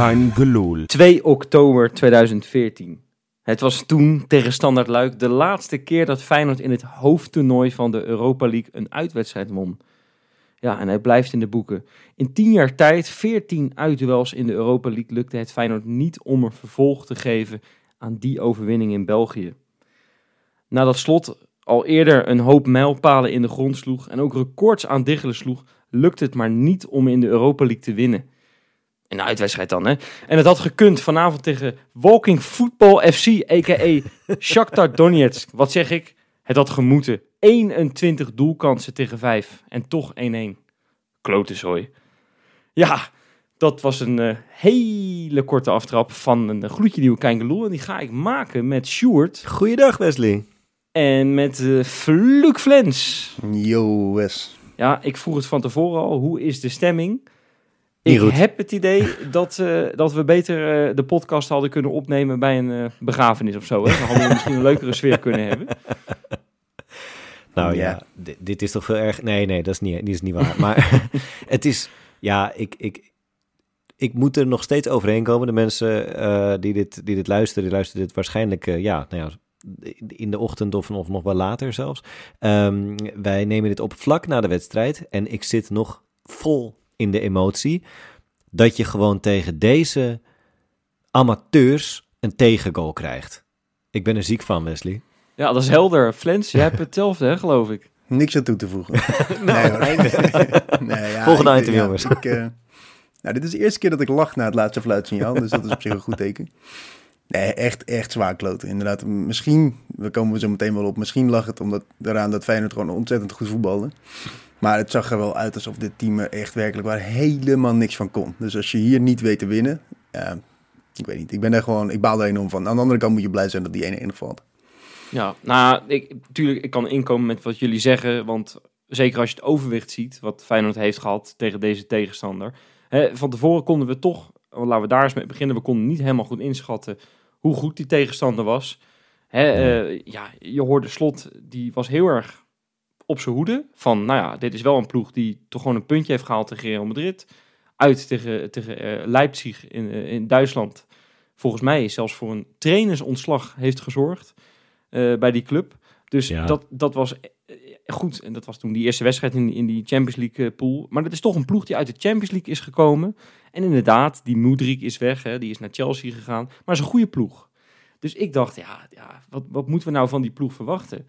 Kein gelul. 2 oktober 2014. Het was toen tegen Standard Luik de laatste keer dat Feyenoord in het hoofdtoernooi van de Europa League een uitwedstrijd won. Ja, en hij blijft in de boeken. In 10 jaar tijd, 14 uitduels in de Europa League, lukte het Feyenoord niet om een vervolg te geven aan die overwinning in België. Nadat Slot al eerder een hoop mijlpalen in de grond sloeg en ook records aan diggelen sloeg, lukte het maar niet om in de Europa League te winnen. In de uitwedstrijd dan, hè. En het had gekund vanavond tegen Walking Football FC, a.k.a. Shakhtar Donetsk. Wat zeg ik? Het had gemoeten. 21 doelkansen tegen 5. En toch 1-1. Klote. Ja, dat was een eh, hele korte aftrap van een gloedje nieuwe Keingeloel. En die ga ik maken met Sjoerd Goeiedag Wesley. en met Fluk Flens. Yo, Wes. Ja, ik vroeg het van tevoren al. Hoe is de stemming? Ik heb het idee dat, eh, dat we beter eh, de podcast hadden kunnen opnemen bij een eh, begrafenis of zo. Hè? Dan hadden we misschien een leukere sfeer kunnen hebben. Nou ja, Ja. di- dit is toch veel erg. Nee, nee, dat is niet, die is niet waar. Maar het is, ja, ik, ik, ik moet er nog steeds overheen komen. De mensen die, dit, die dit luisteren, die luisteren dit waarschijnlijk, ja, nou ja, in de ochtend of, of nog wel later zelfs. Ehm, wij nemen dit op vlak na de wedstrijd en ik zit nog vol in de emotie dat je gewoon tegen deze amateurs een tegengoal krijgt. Ik ben er ziek van, Wesley. Ja, dat is helder. Flens, jij hebt hetzelfde, hè, geloof ik. Niks aan toe te voegen. Nou, nee, hoor. nee, ja, Volgende item, ja, jongens. Ik, eh, nou, dit is de eerste keer dat ik lach na het laatste fluitsignaal, dus dat is op zich een goed teken. Nee, echt, echt zwaar kloten. Inderdaad, misschien, daar komen we zo meteen wel op, misschien lag het omdat, eraan dat Feyenoord gewoon ontzettend goed voetbalde. Maar het zag er wel uit alsof dit team er echt werkelijk waar helemaal niks van kon. Dus als je hier niet weet te winnen, ja, ik weet niet. Ik ben er gewoon, ik baal er enorm van. Aan de andere kant moet je blij zijn dat die 1-1 valt. Ja, nou, ik, natuurlijk, ik kan inkomen met wat jullie zeggen. Want zeker als je het overwicht ziet, wat Feyenoord heeft gehad tegen deze tegenstander. Hè, van tevoren konden we toch, laten we daar eens mee beginnen. We konden niet helemaal goed inschatten hoe goed die tegenstander was. Hè, eh, ja, je hoorde Slot, die was heel erg op zijn hoede. Van, nou ja, dit is wel een ploeg die toch gewoon een puntje heeft gehaald tegen Real Madrid. Uit tegen, tegen eh, Leipzig in, eh, in Duitsland. Volgens mij zelfs voor een trainersontslag heeft gezorgd eh, bij die club. Dus Ja. dat, dat was goed. En dat was toen die eerste wedstrijd in, in die Champions League pool. Maar dat is toch een ploeg die uit de Champions League is gekomen. En inderdaad, die Moedrik is weg. Hè, die is naar Chelsea gegaan. Maar is een goede ploeg. Dus ik dacht, ja, ja wat, wat moeten we nou van die ploeg verwachten?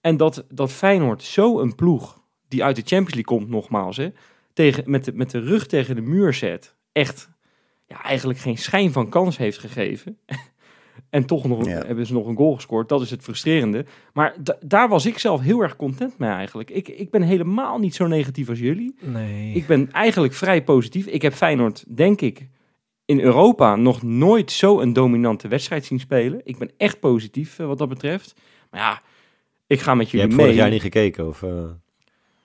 En dat, dat Feyenoord zo een ploeg die uit de Champions League komt, nogmaals, hè, tegen, met, de, met de rug tegen de muur zet. Echt, ja, eigenlijk geen schijn van kans heeft gegeven. en toch nog, Ja. hebben ze nog een goal gescoord. Dat is het frustrerende. Maar da- daar was ik zelf heel erg content mee eigenlijk. Ik, ik ben helemaal niet zo negatief als jullie. Nee. Ik ben eigenlijk vrij positief. Ik heb Feyenoord, denk ik, in Europa nog nooit zo een dominante wedstrijd zien spelen. Ik ben echt positief eh, wat dat betreft. Maar ja, ik ga met Je jullie hebt mee. vorig jaar niet gekeken, of... eh,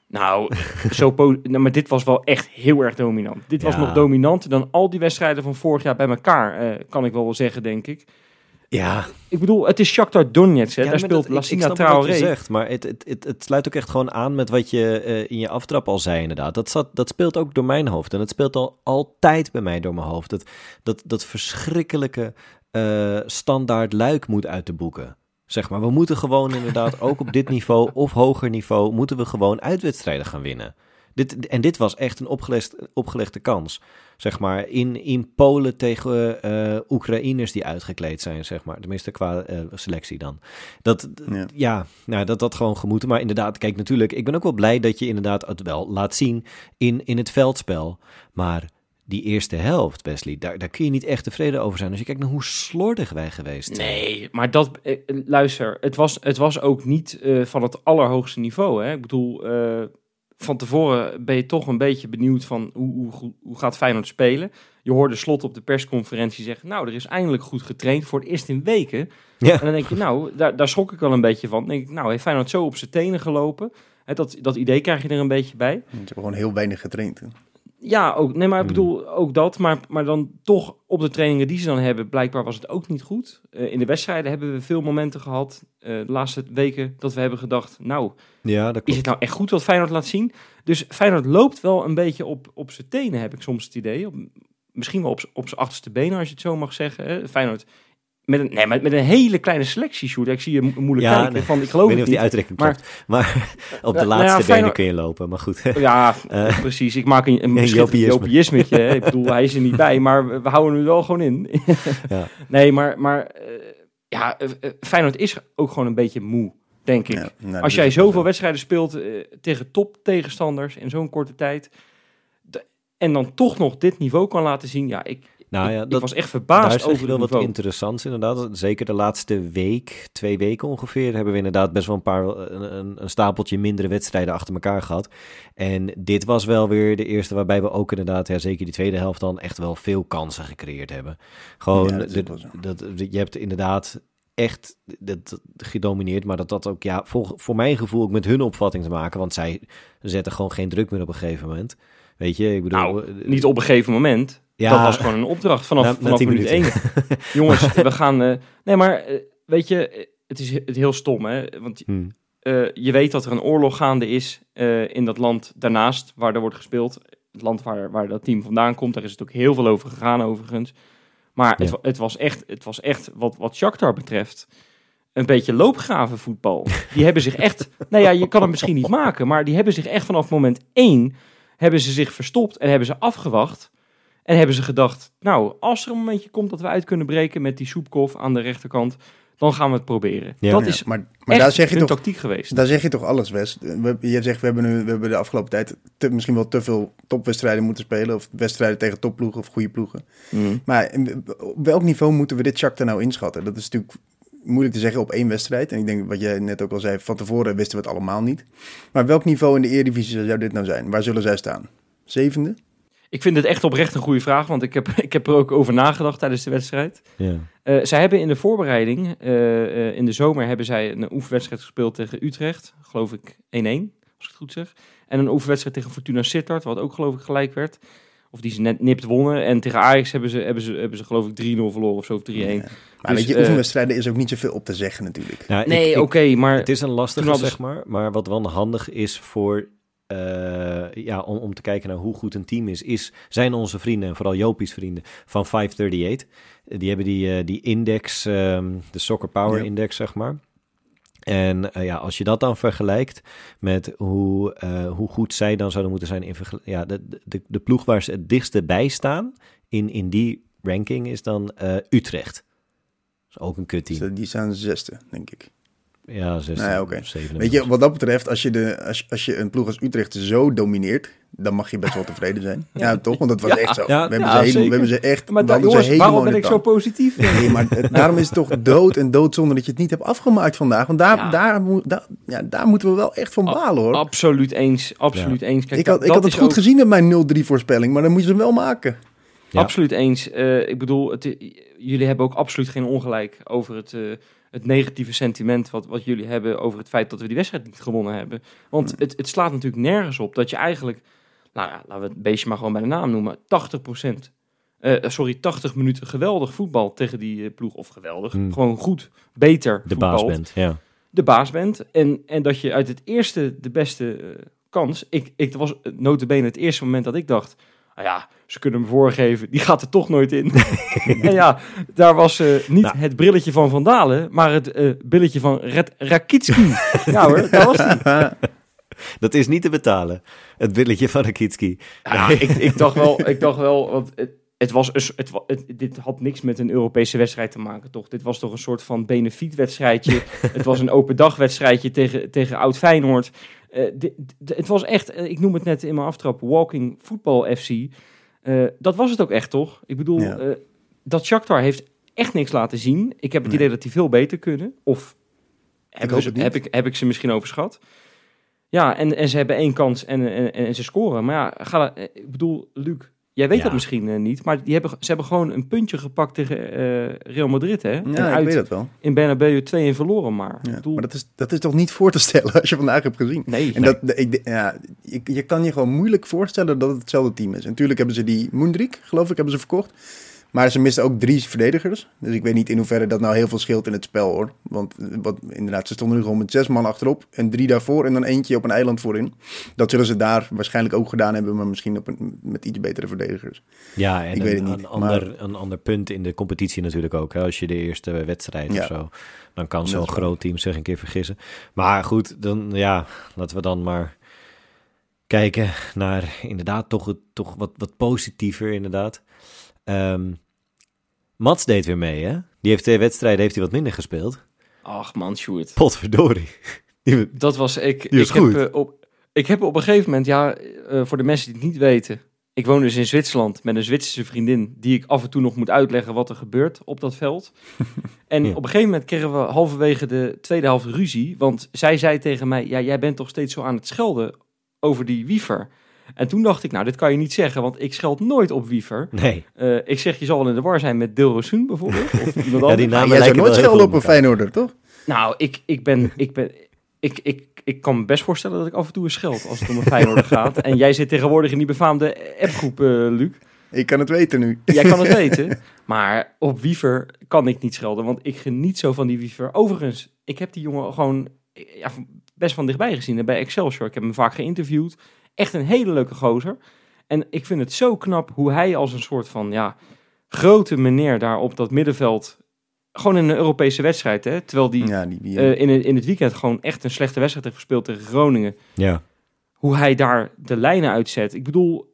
Nou, zo po- nou, maar dit was wel echt heel erg dominant. Dit was nog dominanter dan al die wedstrijden van vorig jaar bij elkaar, eh, kan ik wel wel zeggen, denk ik. Ja, Ik bedoel, het is Shakhtar Donetsk, hè? Ja, daar speelt dat- ik- ik Lassina snap wat je Traoré. zegt, maar het, het, het, het sluit ook echt gewoon aan met wat je eh, in je aftrap al zei inderdaad. Dat, zat, dat speelt ook door mijn hoofd en het speelt al altijd bij mij door mijn hoofd. Dat, dat, dat verschrikkelijke eh, standaard luik moet uit de boeken. Zeg maar, we moeten gewoon inderdaad ook op dit niveau of hoger niveau, moeten we gewoon uitwedstrijden gaan winnen. Dit, en dit was echt een opgelegd, opgelegde kans. Zeg maar, in, in Polen tegen eh Oekraïners die uitgekleed zijn, zeg maar. Tenminste, qua eh, selectie dan. Dat, Ja. ja, nou, dat dat gewoon gemoeten. Maar inderdaad, kijk, natuurlijk, ik ben ook wel blij dat je inderdaad het wel laat zien in, in het veldspel. Maar die eerste helft, Wesley, daar, daar kun je niet echt tevreden over zijn. Als je kijkt naar hoe slordig wij geweest zijn. Nee, maar dat, eh, luister, het was, het was ook niet eh, van het allerhoogste niveau. Hè? Ik bedoel, eh, van tevoren ben je toch een beetje benieuwd van hoe, hoe, hoe, gaat Feyenoord spelen. Je hoorde Slot op de persconferentie zeggen, nou, er is eindelijk goed getraind voor het eerst in weken. Ja. En dan denk je, nou, daar, daar schrok ik wel een beetje van. Dan denk ik, nou, heeft Feyenoord zo op zijn tenen gelopen? Hè, dat, dat idee krijg je er een beetje bij. Ze hebben gewoon heel weinig getraind. hè. Ja, ook. Nee, maar ik Hmm. bedoel ook dat. Maar, maar dan toch op de trainingen die ze dan hebben, blijkbaar was het ook niet goed. Eh, in de wedstrijden hebben we veel momenten gehad, eh, de laatste weken, dat we hebben gedacht, nou, Ja, dat is het nou echt goed wat Feyenoord laat zien? Dus Feyenoord loopt wel een beetje op, op zijn tenen, heb ik soms het idee. Op- misschien wel op, op zijn achterste benen, als je het zo mag zeggen. Hè? Feyenoord met een, nee, met, met een hele kleine selectie, Sjoerd. Ik zie je mo- moeilijk Ja, kijken. nee. Van, ik Ik geloof weet niet of die niet. uitdrukking Maar- klopt. Maar op de nou ja, laatste benen Feyenoord- kun je lopen. Maar goed. Ja, Eh. precies. Ik maak een, een Een hè. Ik bedoel, hij is er niet bij, maar we, we houden hem er wel gewoon in. Ja. Nee, maar, maar eh, ja, eh, Feyenoord is ook gewoon een beetje moe, denk ik. Nou, Als jij zoveel zo. wedstrijden speelt tegen top tegenstanders in zo'n korte tijd, de- en dan toch nog dit niveau kan laten zien, ja, ik, Nou ja, ik dat, was echt verbaasd over wel wat niveau. interessants inderdaad. Zeker de laatste week, twee weken ongeveer, hebben we inderdaad best wel een paar, een, een, stapeltje mindere wedstrijden achter elkaar gehad. En dit was wel weer de eerste waarbij we ook inderdaad, ja, zeker die tweede helft dan, echt wel veel kansen gecreëerd hebben. Gewoon, Ja, dat de- dat, je hebt inderdaad echt dat, dat gedomineerd, maar dat dat ook, ja, voor, voor mijn gevoel ook met hun opvatting te maken, want zij zetten gewoon geen druk meer op een gegeven moment. Weet je, ik bedoel... Nou, Niet op een gegeven moment. ja, Dat was gewoon een opdracht vanaf, Na- na vanaf minuut. Jongens, we gaan... eh, nee, maar eh, weet je, het is het heel stom, hè. Want Hm. eh, je weet dat er een oorlog gaande is in dat land daarnaast waar er wordt gespeeld. Het land waar, waar dat team vandaan komt, daar is het ook heel veel over gegaan overigens. Maar het, Ja. het was echt, het was echt wat, wat Shakhtar betreft, een beetje loopgravenvoetbal. Die hebben zich echt, nou ja, je kan het misschien niet maken, maar die hebben zich echt vanaf moment één, hebben ze zich verstopt en hebben ze afgewacht. En hebben ze gedacht, nou, als er een momentje komt dat we uit kunnen breken met die soepkof aan de rechterkant, dan gaan we het proberen. Ja. dat Ja, is maar, maar echt daar zeg je hun toch tactiek geweest. Daar zeg je toch alles, Wes. We, je zegt, we hebben, nu, we hebben de afgelopen tijd te- misschien wel te veel topwedstrijden moeten spelen. Of wedstrijden tegen topploegen of goede ploegen. Mm. Maar op welk niveau moeten we dit Shakhtar nou inschatten? Dat is natuurlijk moeilijk te zeggen op één wedstrijd. En ik denk wat jij net ook al zei, van tevoren wisten we het allemaal niet. Maar welk niveau in de Eredivisie zou dit nou zijn? Waar zullen zij staan? Zevende? Ik vind het echt oprecht een goede vraag, want ik heb, ik heb er ook over nagedacht tijdens de wedstrijd. Ja. Eh, zij hebben in de voorbereiding, eh, eh, in de zomer, hebben zij een oefenwedstrijd gespeeld tegen Utrecht. Geloof ik 1-1, als ik het goed zeg. En een oefenwedstrijd tegen Fortuna Sittard, wat ook geloof ik gelijk werd. Of die ze net nipt wonnen. En tegen Ajax hebben ze, hebben ze, hebben ze geloof ik 3-0 verloren of zo, of 3-1. Ja. Maar Dus, weet je, eh, oefenwedstrijden is ook niet zoveel op te zeggen natuurlijk. Nee, oké, maar Het is een lastige, hadden zeg maar. Maar wat wel handig is voor... eh, ja, om, om te kijken naar hoe goed een team is, is, zijn onze vrienden, en vooral Jopie's vrienden, van 538. Eh, Die hebben die, eh, die index, ehm, de Soccer Power Ja. Index, zeg maar. En eh, ja, als je dat dan vergelijkt met hoe, eh, hoe goed zij dan zouden moeten zijn in ja, de, de, de ploeg waar ze het dichtste bij staan in, in die ranking is dan eh, Utrecht. Dat is ook een kutteam. Die staan zesde, denk ik. Ja, 16, Nou ja, oké. 17. Weet je, wat dat betreft, als je, de, als, als je een ploeg als Utrecht zo domineert, dan mag je best wel tevreden zijn. Ja, toch? Want dat was Ja. echt zo. Ja, we, hebben ja, ze helemaal, we hebben ze echt... Maar jongens, waarom ben ik zo positief? Nee, maar het- daarom is het toch dood en doodzonde dat je het niet hebt afgemaakt vandaag. Want daar, Ja. daar, ja, daar moeten we wel echt van balen, hoor. Absoluut eens, absoluut eens. Kijk, ik had, dat- ik had het goed ook- gezien met mijn 0-3 voorspelling, maar dan moet je ze wel maken. Ja. Absoluut eens. Eh, ik bedoel, het, jullie hebben ook absoluut geen ongelijk over het, eh, het negatieve sentiment wat, wat jullie hebben over het feit dat we die wedstrijd niet gewonnen hebben. Want het, het slaat natuurlijk nergens op dat je eigenlijk, nou ja, laten we het beestje maar gewoon bij de naam noemen, 80% eh, sorry, 80 minuten geweldig voetbal tegen die eh, ploeg. Of geweldig, Hmm. gewoon goed, beter de baas bent, ja. De baas bent. En, en dat je uit het eerste de beste eh, kans... Ik, ik was notabene het eerste moment dat ik dacht... Nou ja, ze kunnen hem voorgeven. Die gaat er toch nooit in. en ja, daar was eh, niet Nou. het brilletje van Van Dalen... maar het eh, billetje van Red Rakitski. ja hoor, daar was hij. Dat is niet te betalen, het billetje van Rakitski. Ja, ik, ik dacht wel, ik dacht wel, want het, het was, het, het, dit had niks met een Europese wedstrijd te maken, toch? Dit was toch een soort van benefietwedstrijdje. het was een open dagwedstrijdje tegen, tegen Oud Feyenoord. Eh, dit- het was echt, ik noem het net in mijn aftrap, Walking Football FC. Eh, dat was het ook echt, toch? Ik bedoel, Ja. eh, dat Shakhtar heeft echt niks laten zien. Ik heb het Nee. idee dat die veel beter kunnen. Of hebben hoop ze, heb, ik, heb ik ze misschien overschat? Ja, en, en ze hebben één kans en, en, en ze scoren. Maar ja, ga, eh, ik bedoel, Luc, jij weet Ja. dat misschien eh, niet. Maar die hebben, ze hebben gewoon een puntje gepakt tegen eh, Real Madrid, hè? en Ja, ik weet dat wel. in Bernabeu 2 en verloren maar. Ja, bedoel, maar dat is, dat is toch niet voor te stellen als je vandaag hebt gezien. nee, En dat, ik, ja, je, je kan je gewoon moeilijk voorstellen dat het hetzelfde team is. En natuurlijk hebben ze die Moendrik, geloof ik, hebben ze verkocht. Maar ze misten ook drie verdedigers. Dus ik weet niet in hoeverre dat nou heel veel scheelt in het spel hoor. Want wat, inderdaad, ze stonden nu gewoon met zes man achterop. En drie daarvoor en dan eentje op een eiland voorin. Dat zullen ze daar waarschijnlijk ook gedaan hebben. Maar misschien op een, met iets betere verdedigers. Ja, en Ik weet een, het niet, een, ander, een ander punt in de competitie natuurlijk ook. Hè? Als je de eerste wedstrijd Ja. of zo, dan kan zo'n groot team zich een keer vergissen. Maar goed, dan ja, laten we dan maar kijken naar inderdaad toch, het, toch wat, wat positiever inderdaad. Ehm Mats deed weer mee, hè? Die heeft twee wedstrijden heeft hij wat minder gespeeld. Ach man, Sjoerd. Potverdorie. Die- Dat was ik. Die is ik, heb, goed. eh, op, ik heb op een gegeven moment, ja, eh, voor de mensen die het niet weten. Ik woon dus in Zwitserland met een Zwitserse vriendin. Die ik af en toe nog moet uitleggen wat er gebeurt op dat veld. En Ja. op een gegeven moment kregen we halverwege de tweede helft ruzie. Want zij zei tegen mij: Ja, jij bent toch steeds zo aan het schelden over die wiever. En toen dacht ik: Nou, dit kan je niet zeggen, want ik scheld nooit op wiever. Nee, Eh, ik zeg, je zal wel in de war zijn met Dilrosun bijvoorbeeld. Of iemand ja, anders. die namen jij zou lijken nooit schelden op een. Feyenoorder, toch? Nou, ik, ik ben. Ik ben ik, ik, ik kan me best voorstellen dat ik af en toe een scheld als het om een Feyenoorder gaat. En jij zit tegenwoordig in die befaamde appgroep, eh Luc. Ik kan het weten nu. Jij kan het weten. Maar op Wiever kan ik niet schelden, want ik geniet zo van die Wiever. Overigens, ik heb die jongen gewoon ja, best van dichtbij gezien bij Excelsior. Ik heb hem vaak geïnterviewd. Echt een hele leuke gozer. En ik vind het zo knap hoe hij als een soort van ja, grote meneer daar op dat middenveld... Gewoon in een Europese wedstrijd, hè? Terwijl die Ja, die, eh, in, het, in het weekend gewoon echt een slechte wedstrijd heeft gespeeld tegen Groningen. Ja, Hoe hij daar de lijnen uitzet. Ik bedoel,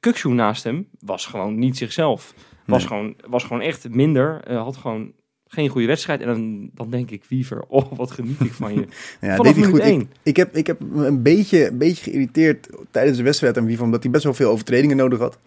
Kuksu naast hem was gewoon niet zichzelf. Was, Nee. gewoon, was gewoon echt minder. eh, had gewoon geen goede wedstrijd. En dan, dan denk ik, Wiever, oh wat geniet ik van je. ja, Vanaf deed hij minuut goed. Ik, één. ik, heb, ik heb me een beetje, een beetje geïrriteerd tijdens de wedstrijd aan Wiever, omdat hij best wel veel overtredingen nodig had.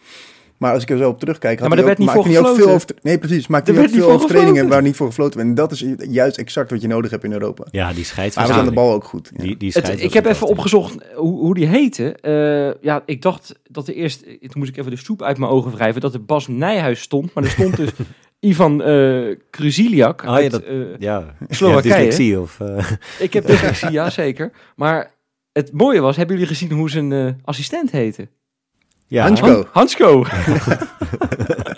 Maar als ik er zo op terugkijk, had Ja, maar hij er ook, maakte hij ook veel over, Nee, precies. Maakte hij ook veel overtredingen waar niet voor gefloten werd. En dat is juist exact wat je nodig hebt in Europa. ja die Maar hij was aan de bal ook goed. Ja. Die, die Het, scheids ik heb even opgezocht hoe, hoe die heette. Eh, ja, ik dacht dat er eerst... Toen moest ik even de soep uit mijn ogen wrijven. Dat er Bas Nijhuis stond. Maar er stond dus Ivan eh Kruziliak ja, dat- eh, Ja, Slowakije. Dyslexie of... eh, Ik heb dyslexie, ja zeker. Maar het mooie was, hebben jullie gezien hoe zijn eh, assistent heette? ja, Hansko. Han- Hansko.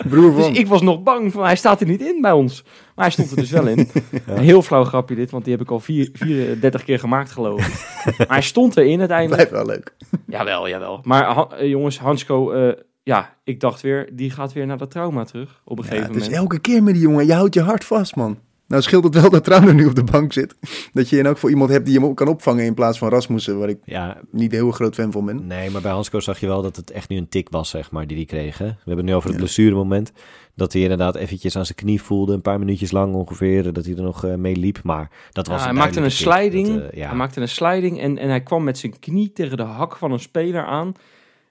Broer Dus van. ik was nog bang, van, hij staat er niet in bij ons. Maar hij stond er dus wel in. Een heel flauw grapje dit, want die heb ik al vier, 34 keer gemaakt geloof ik. Maar hij stond erin uiteindelijk. Blijft wel leuk. Jawel, jawel. Maar Ha- jongens, Hansko, eh, ja, ik dacht weer, die gaat weer naar dat trauma terug op een Ja, gegeven het is moment. elke keer met die jongen. Je houdt je hart vast, man. Nou scheelt het wel dat Trauner nu op de bank zit. Dat je in elk voor iemand hebt die hem kan opvangen in plaats van Rasmussen, waar ik ja, niet heel groot fan van ben. nee, maar bij Hansko zag je wel dat het echt nu een tik was, zeg maar, die hij kreeg. Hè? We hebben het nu over het Ja. blessuremoment. Dat hij inderdaad eventjes aan zijn knie voelde, een paar minuutjes lang ongeveer, dat hij er nog eh, mee liep. Maar dat was Ja, hij een maakte een sliding. Dat, eh, ja. Hij maakte een sliding en, en hij kwam met zijn knie tegen de hak van een speler aan.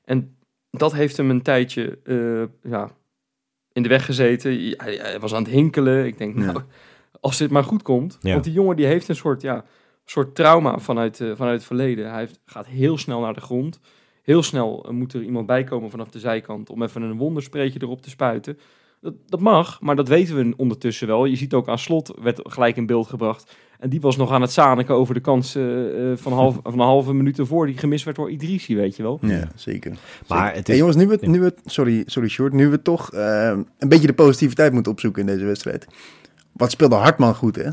En dat heeft hem een tijdje eh, ja, in de weg gezeten. Hij, hij was aan het hinkelen. Ik denk, Ja. nou, als dit maar goed komt. Ja. Want die jongen die heeft een soort, ja, soort trauma vanuit, eh, vanuit het verleden. Hij heeft, gaat heel snel naar de grond. Heel snel eh, moet er iemand bij komen vanaf de zijkant om even een wonderspreetje erop te spuiten. Dat, dat mag, maar dat weten we ondertussen wel. Je ziet ook aan slot werd gelijk in beeld gebracht. En die was nog aan het zaniken over de kans eh, eh, van, half, van een halve minuut ervoor die gemist werd door Idrissi, weet je wel. Ja, zeker. Maar Zeker. het Hey, is... jongens, nu we, nu we, sorry, sorry Short, nu we toch eh, een beetje de positiviteit moeten opzoeken in deze wedstrijd. Wat speelde Hartman goed, hè?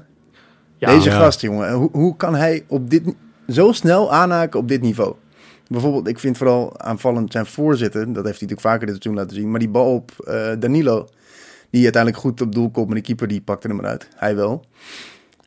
deze ja. gast, jongen. Hoe, hoe kan hij op dit, zo snel aanhaken op dit niveau? Bijvoorbeeld, ik vind vooral aanvallend zijn voorzitten. Dat heeft hij natuurlijk vaker dit seizoen laten zien. Maar die bal op eh, Danilo, die uiteindelijk goed op doel komt. Maar de keeper die pakte hem eruit. Hij wel.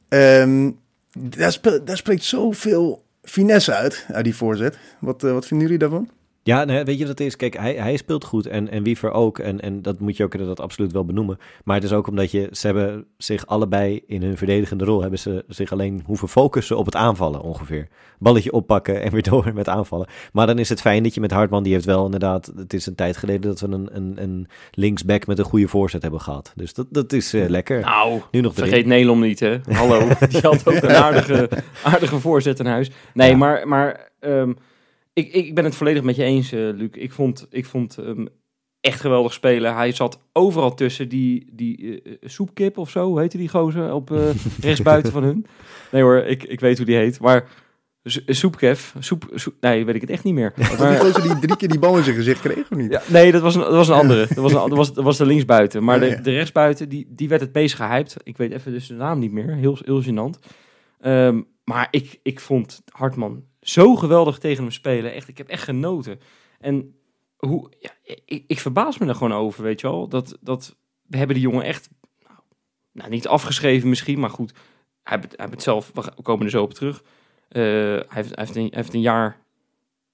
Ehm, daar, daar spreekt zoveel finesse uit, uit die voorzet. Wat, eh, wat vinden jullie daarvan? Ja, nee, weet je wat het is? Kijk, hij, hij speelt goed en, en Wiever ook. En, en dat moet je ook inderdaad absoluut wel benoemen. Maar het is ook omdat je, ze hebben zich allebei in hun verdedigende rol... hebben ze zich alleen hoeven focussen op het aanvallen ongeveer. Balletje oppakken en weer door met aanvallen. Maar dan is het fijn dat je met Hartman, die heeft wel inderdaad... Het is een tijd geleden dat we een, een, een linksback met een goede voorzet hebben gehad. Dus dat, dat is eh, lekker. Nou, nu nog vergeet Nelom niet, hè. Hallo, die had ook een aardige, aardige voorzet in huis. Nee, Ja. maar, maar ehm, ik, ik ben het volledig met je eens, eh, Luc. Ik vond, ik vond hem echt geweldig spelen. Hij zat overal tussen die, die eh, soepkip of zo, hoe heette die gozer, op eh rechtsbuiten van hun. Nee hoor, ik, ik weet hoe die heet. Maar Soepkev. Soep, soep, nee, weet ik het echt niet meer. Was die Maar, gozer die drie keer die bal in zijn gezicht kreeg, of niet? ja, nee, dat was een, dat was een andere. Dat was, een, dat was, dat was de linksbuiten. Maar de rechtsbuiten, die, die werd het meest gehyped. Ik weet even dus de naam niet meer. Heel, heel gênant. Ehm, maar ik, ik vond Hartman zo geweldig tegen hem spelen. Echt, ik heb echt genoten. En hoe, ja, ik, ik verbaas me er gewoon over, weet je wel. Dat, dat we hebben die jongen echt, nou, nou, niet afgeschreven misschien, maar goed. Hij hij heeft het zelf, we komen er zo op terug. Eh, hij, heeft, hij, heeft een, hij heeft een jaar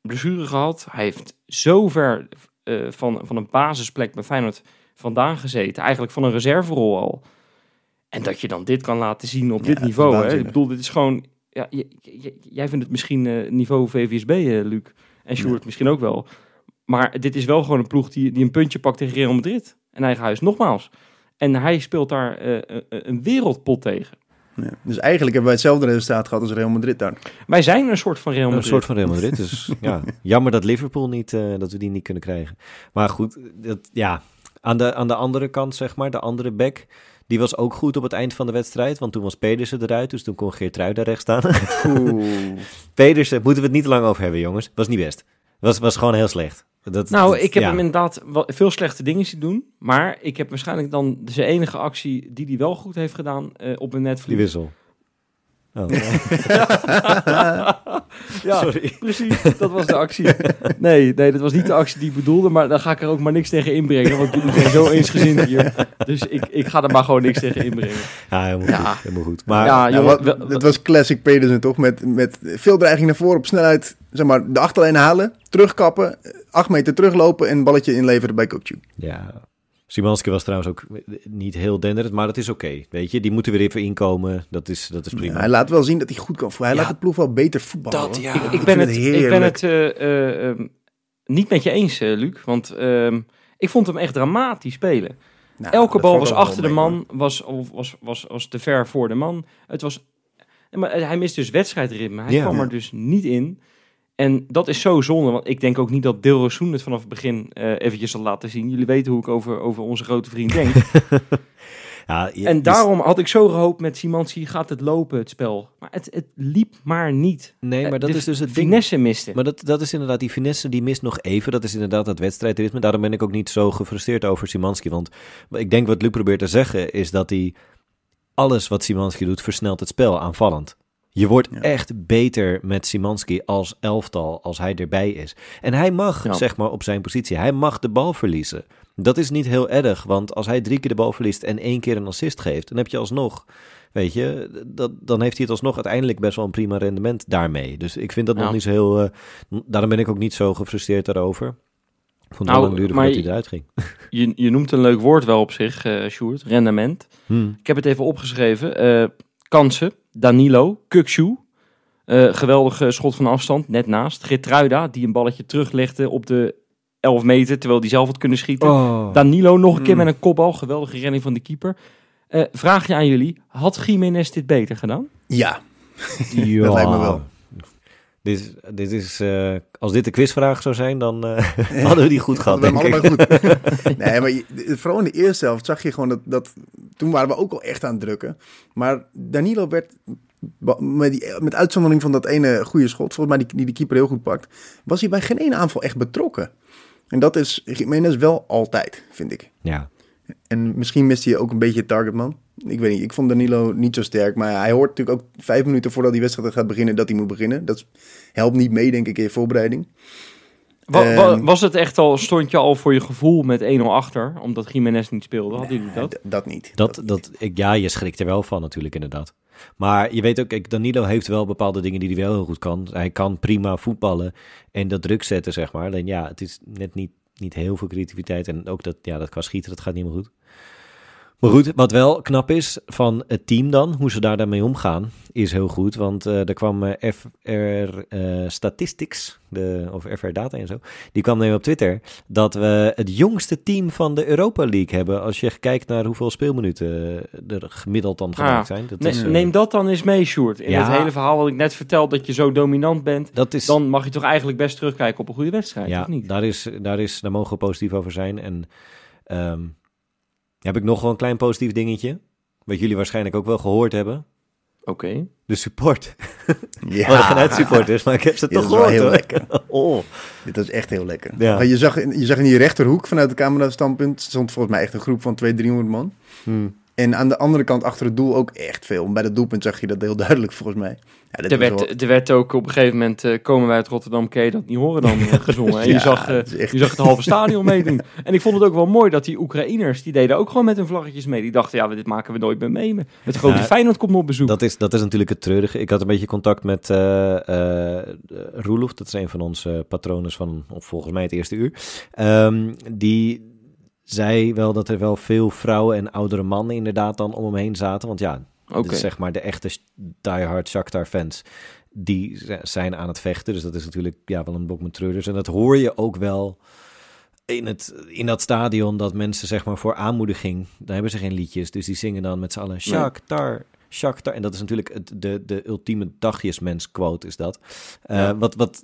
blessure gehad. Hij heeft zo ver eh, van, van een basisplek bij Feyenoord vandaan gezeten. Eigenlijk van een reserverol al. En dat je dan dit kan laten zien op Ja, dit niveau. Hè? Ik bedoel, dit is gewoon... Ja, j- j- jij vindt het misschien eh, niveau VVSB, eh, Luc. En Sjoerd Ja. misschien ook wel. Maar dit is wel gewoon een ploeg die, die een puntje pakt tegen Real Madrid. En eigen huis, nogmaals. En hij speelt daar eh, een- een wereldpot tegen. Ja. Dus eigenlijk hebben wij hetzelfde resultaat gehad als Real Madrid daar. Wij zijn een soort van Real Een Madrid. soort van Real Madrid. Dus ja, jammer dat Liverpool niet, eh, dat we die niet kunnen krijgen. Maar goed, dat, ja, aan de, aan de andere kant, zeg maar, de andere back, die was ook goed op het eind van de wedstrijd. Want toen was Pedersen eruit, dus toen kon Geert daar rechts staan. Pedersen, moeten we het niet te lang over hebben, jongens. Was niet best. Was, was gewoon heel slecht. Dat, Nou, dat- ik heb ja. hem inderdaad wel- veel slechte dingen zien doen. Maar ik heb waarschijnlijk dan zijn enige actie die hij wel goed heeft gedaan eh, op een Die netvlies. wissel. Oh. Ja, Sorry. precies. Dat was de actie. Nee, nee, dat was niet de actie die ik bedoelde. Maar dan ga ik er ook maar niks tegen inbrengen. Want jullie zijn zo eensgezind hier. Dus ik, ik ga er maar gewoon niks tegen inbrengen. Ja, helemaal Ja. goed. Helemaal goed. Maar ja, Ja, wat, het was classic Pedersen toch? Met, met veel dreiging naar voren op snelheid. Zeg maar, de achterlijn halen, terugkappen, acht meter teruglopen en een balletje inleveren bij Kokju. Ja, Simanski was trouwens ook niet heel denderend, maar dat is oké. weet je, die moeten weer even inkomen. Dat is, dat is prima. hij laat wel zien dat hij goed kan voetballen. Hij Ja. laat de ploeg wel beter voetballen. Dat, hoor. ja. Ik, ik, ik ben het, het ik ben het eh, eh, ehm, niet met je eens, eh, Luc. Want ehm, ik vond hem echt dramatisch spelen. Nou, Elke bal was achter de man, was, of was, was, was te ver voor de man. Het was, maar hij mist dus wedstrijdritme. Hij Ja. kwam er dus niet in. En dat is zo zonde, want ik denk ook niet dat Dil Rosoen het vanaf het begin eh, eventjes zal laten zien. Jullie weten hoe ik over, over onze grote vriend denk. Ja, je- en daarom had ik zo gehoopt met Simanski gaat het lopen, het spel. Maar het, het liep maar niet. Nee, maar dat De is dus het ding. Finesse miste. Maar dat, dat is inderdaad, die finesse die mist nog even. Dat is inderdaad dat wedstrijdritme. Daarom ben ik ook niet zo gefrustreerd over Simanski. Want ik denk wat Luc probeert te zeggen is dat hij alles wat Simanski doet versnelt het spel aanvallend. Je wordt Ja. echt beter met Simanski als elftal als hij erbij is. En hij mag, Ja. zeg maar, op zijn positie, hij mag de bal verliezen. Dat is niet heel erg, want als hij drie keer de bal verliest en één keer een assist geeft, dan heb je alsnog, weet je, dat, dan heeft hij het alsnog uiteindelijk best wel een prima rendement daarmee. Dus ik vind dat Ja. nog niet zo heel, eh, daarom ben ik ook niet zo gefrustreerd daarover. Vond het Nou, lang maar voordat hij eruit ging. Je, je noemt een leuk woord wel op zich, eh Sjoerd. Rendement. Hmm. Ik heb het even opgeschreven. Eh, kansen. Danilo. Kukshu. Eh geweldige schot van afstand. Net naast. Gertruida. Die een balletje teruglegde op de 11 meter. Terwijl die zelf had kunnen schieten. Oh. Danilo nog een keer Hmm. met een kopbal. Geweldige redding van de keeper. Eh vraag je aan jullie. Had Jiménez dit beter gedaan? Ja, Ja. Dat lijkt me wel. Dit, is- dit is, eh, als dit de quizvraag zou zijn, dan eh, hadden we die goed gehad, denk ik. goed. nee, maar je- vooral in de eerste helft zag je gewoon dat, dat... Toen waren we ook al echt aan het drukken. Maar Danilo werd... Met, die, met uitzondering van dat ene goede schot, volgens mij die, die de keeper heel goed pakt, was hij bij geen ene aanval echt betrokken. En dat is Jiménez wel altijd, vind ik. Ja. En misschien mist hij ook een beetje targetman. Ik weet niet, ik vond Danilo niet zo sterk. Maar hij hoort natuurlijk ook vijf minuten voordat die wedstrijd gaat beginnen... dat hij moet beginnen. Dat helpt niet mee, denk ik, in je voorbereiding. Wa- wa- Ehm. was het echt al, stond je al voor je gevoel met 1-0 achter? Omdat Jiménez niet speelde? Hadden jullie dat? Dat niet. Dat, dat, ik, ja, je schrikt er wel van natuurlijk, inderdaad. Maar je weet ook, kijk, Danilo heeft wel bepaalde dingen die hij wel heel goed kan. Hij kan prima voetballen en dat druk zetten, zeg maar. Alleen ja, het is net niet, niet heel veel creativiteit. En ook dat, ja, dat qua schieten, dat gaat niet meer goed. Maar goed, wat wel knap is van het team dan, hoe ze daar dan mee omgaan, is heel goed. Want eh, er kwam eh, FR eh, Statistics, de, of FR Data en zo, die kwam nemen op Twitter dat we het jongste team van de Europa League hebben. Als je kijkt naar hoeveel speelminuten er gemiddeld dan gemaakt zijn. Dat Ne- is, neem dat dan eens mee, Sjoerd. In Ja. het hele verhaal wat ik net vertelde, dat je zo dominant bent. dat is, Dan mag je toch eigenlijk best terugkijken op een goede wedstrijd, ja, of niet? Daar, is, daar, is, daar mogen we positief over zijn. En ehm, heb ik nog wel een klein positief dingetje. Wat jullie waarschijnlijk ook wel gehoord hebben. Oké. De support. We hadden geen uitsupporters, maar ik heb ze Ja, toch wel gehoord heel hoor. Oh. Dit was echt heel lekker. Ja. Maar Je, zag, in- je zag in die rechterhoek vanuit de camera-standpunt... stond volgens mij echt een groep van 200, 300 man. Hmm. En aan de andere kant achter het doel ook echt veel. Bij dat doelpunt zag je dat heel duidelijk volgens mij. Ja, Er was werd, wel- er werd ook op een gegeven moment, eh, komen wij uit Rotterdam, kun je dat niet horen dan, eh, gezongen. En Ja, je, zag, eh, echt- je zag het halve stadion meedoen. En ik vond het ook wel mooi dat die Oekraïners, die deden ook gewoon met hun vlaggetjes mee. Die dachten, ja, dit maken we nooit meer mee. Het grote Ja, Feyenoord komt op bezoek. Dat is, dat is natuurlijk het treurige. Ik had een beetje contact met eh eh Roelof, dat is een van onze patronen van of volgens mij het eerste uur. Ehm, die zei wel dat er wel veel vrouwen en oudere mannen inderdaad dan om hem heen zaten. Want ja, dus zeg maar de echte diehard Shakhtar fans, die zijn aan het vechten. Dus dat is natuurlijk ja, wel een bok met treurders. En dat hoor je ook wel in, het, in dat stadion dat mensen zeg maar voor aanmoediging, dan hebben ze geen liedjes. Dus die zingen dan met z'n allen Shakhtar, Shakhtar. En dat is natuurlijk het, de, de ultieme dagjesmens quote is dat. Eh, Ja. wat, wat,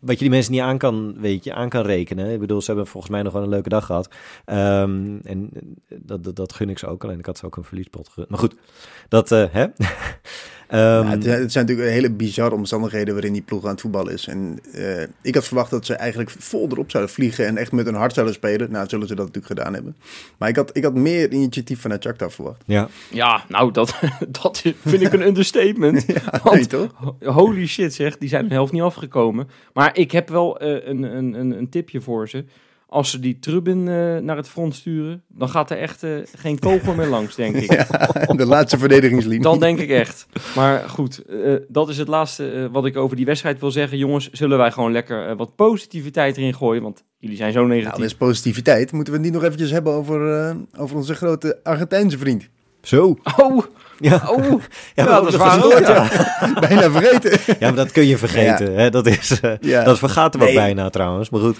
wat je die mensen niet aan kan, weet je, aan kan rekenen. Ik bedoel, ze hebben volgens mij nog wel een leuke dag gehad. Ehm, en dat, dat, dat gun ik ze ook. Alleen ik had ze ook een verliespot gegund. Maar goed, dat, eh, hè? Ehm, Ja, het, zijn- het zijn natuurlijk hele bizarre omstandigheden waarin die ploeg aan het voetballen is. En eh, ik had verwacht dat ze eigenlijk vol erop zouden vliegen en echt met hun hart zouden spelen. Nou, zullen ze dat natuurlijk gedaan hebben. Maar ik had, ik had meer initiatief vanuit Shakhtar verwacht. ja. Ja, nou, dat, dat vind ik een understatement. Want, toch? ho- holy shit zeg, die zijn de helft niet afgekomen. Maar ik heb wel eh, een, een, een, een tipje voor ze. Als ze die Trubin eh, naar het front sturen, dan gaat er echt eh, geen kogel meer langs, denk ik. Ja, de laatste verdedigingslinie. Dan denk ik echt. Maar goed, eh, dat is het laatste eh, wat ik over die wedstrijd wil zeggen. Jongens, zullen wij gewoon lekker wat positiviteit erin gooien? Want jullie zijn zo Nou, negatief. met positiviteit moeten we het niet nog eventjes hebben over, eh, over onze grote Argentijnse vriend. Zo. Oh, Ja, oh. ja, dat is waar gehoord, ook, ja. Bijna vergeten. Ja, maar dat kun je vergeten. Hè? Dat, is, eh, Ja. dat vergaat ook Nee. bijna trouwens. Maar goed.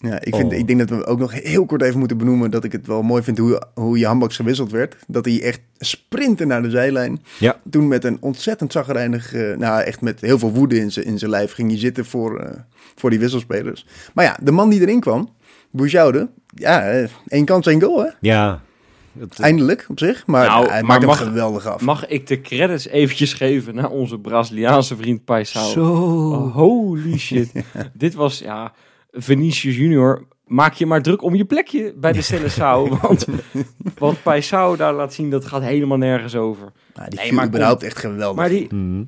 Ja, ik, vind, Oh. ik denk dat we ook nog heel kort even moeten benoemen dat ik het wel mooi vind hoe, hoe Jambaks gewisseld werd. Dat hij echt sprintte naar de zijlijn. Ja. Toen met een ontzettend zagrijnig, eh, nou echt met heel veel woede in zijn in zijn lijf ging hij zitten voor, eh, voor die wisselspelers. Maar ja, de man die erin kwam, Boujoude, ja, eh, één kans, één goal hè. Ja. Het- Eindelijk op zich, maar Nou, hij maar maakt hem mag- geweldig af. Mag ik de credits eventjes geven naar onze Braziliaanse vriend Paisao? Zo. Oh, holy shit. Dit was, ja, Vinicius Junior. Maak je maar druk om je plekje bij de Seleção. want wat Paisao daar laat zien, dat gaat helemaal nergens over. Nou, die Nee, viel maar überhaupt echt geweldig. Maar die, Mhm.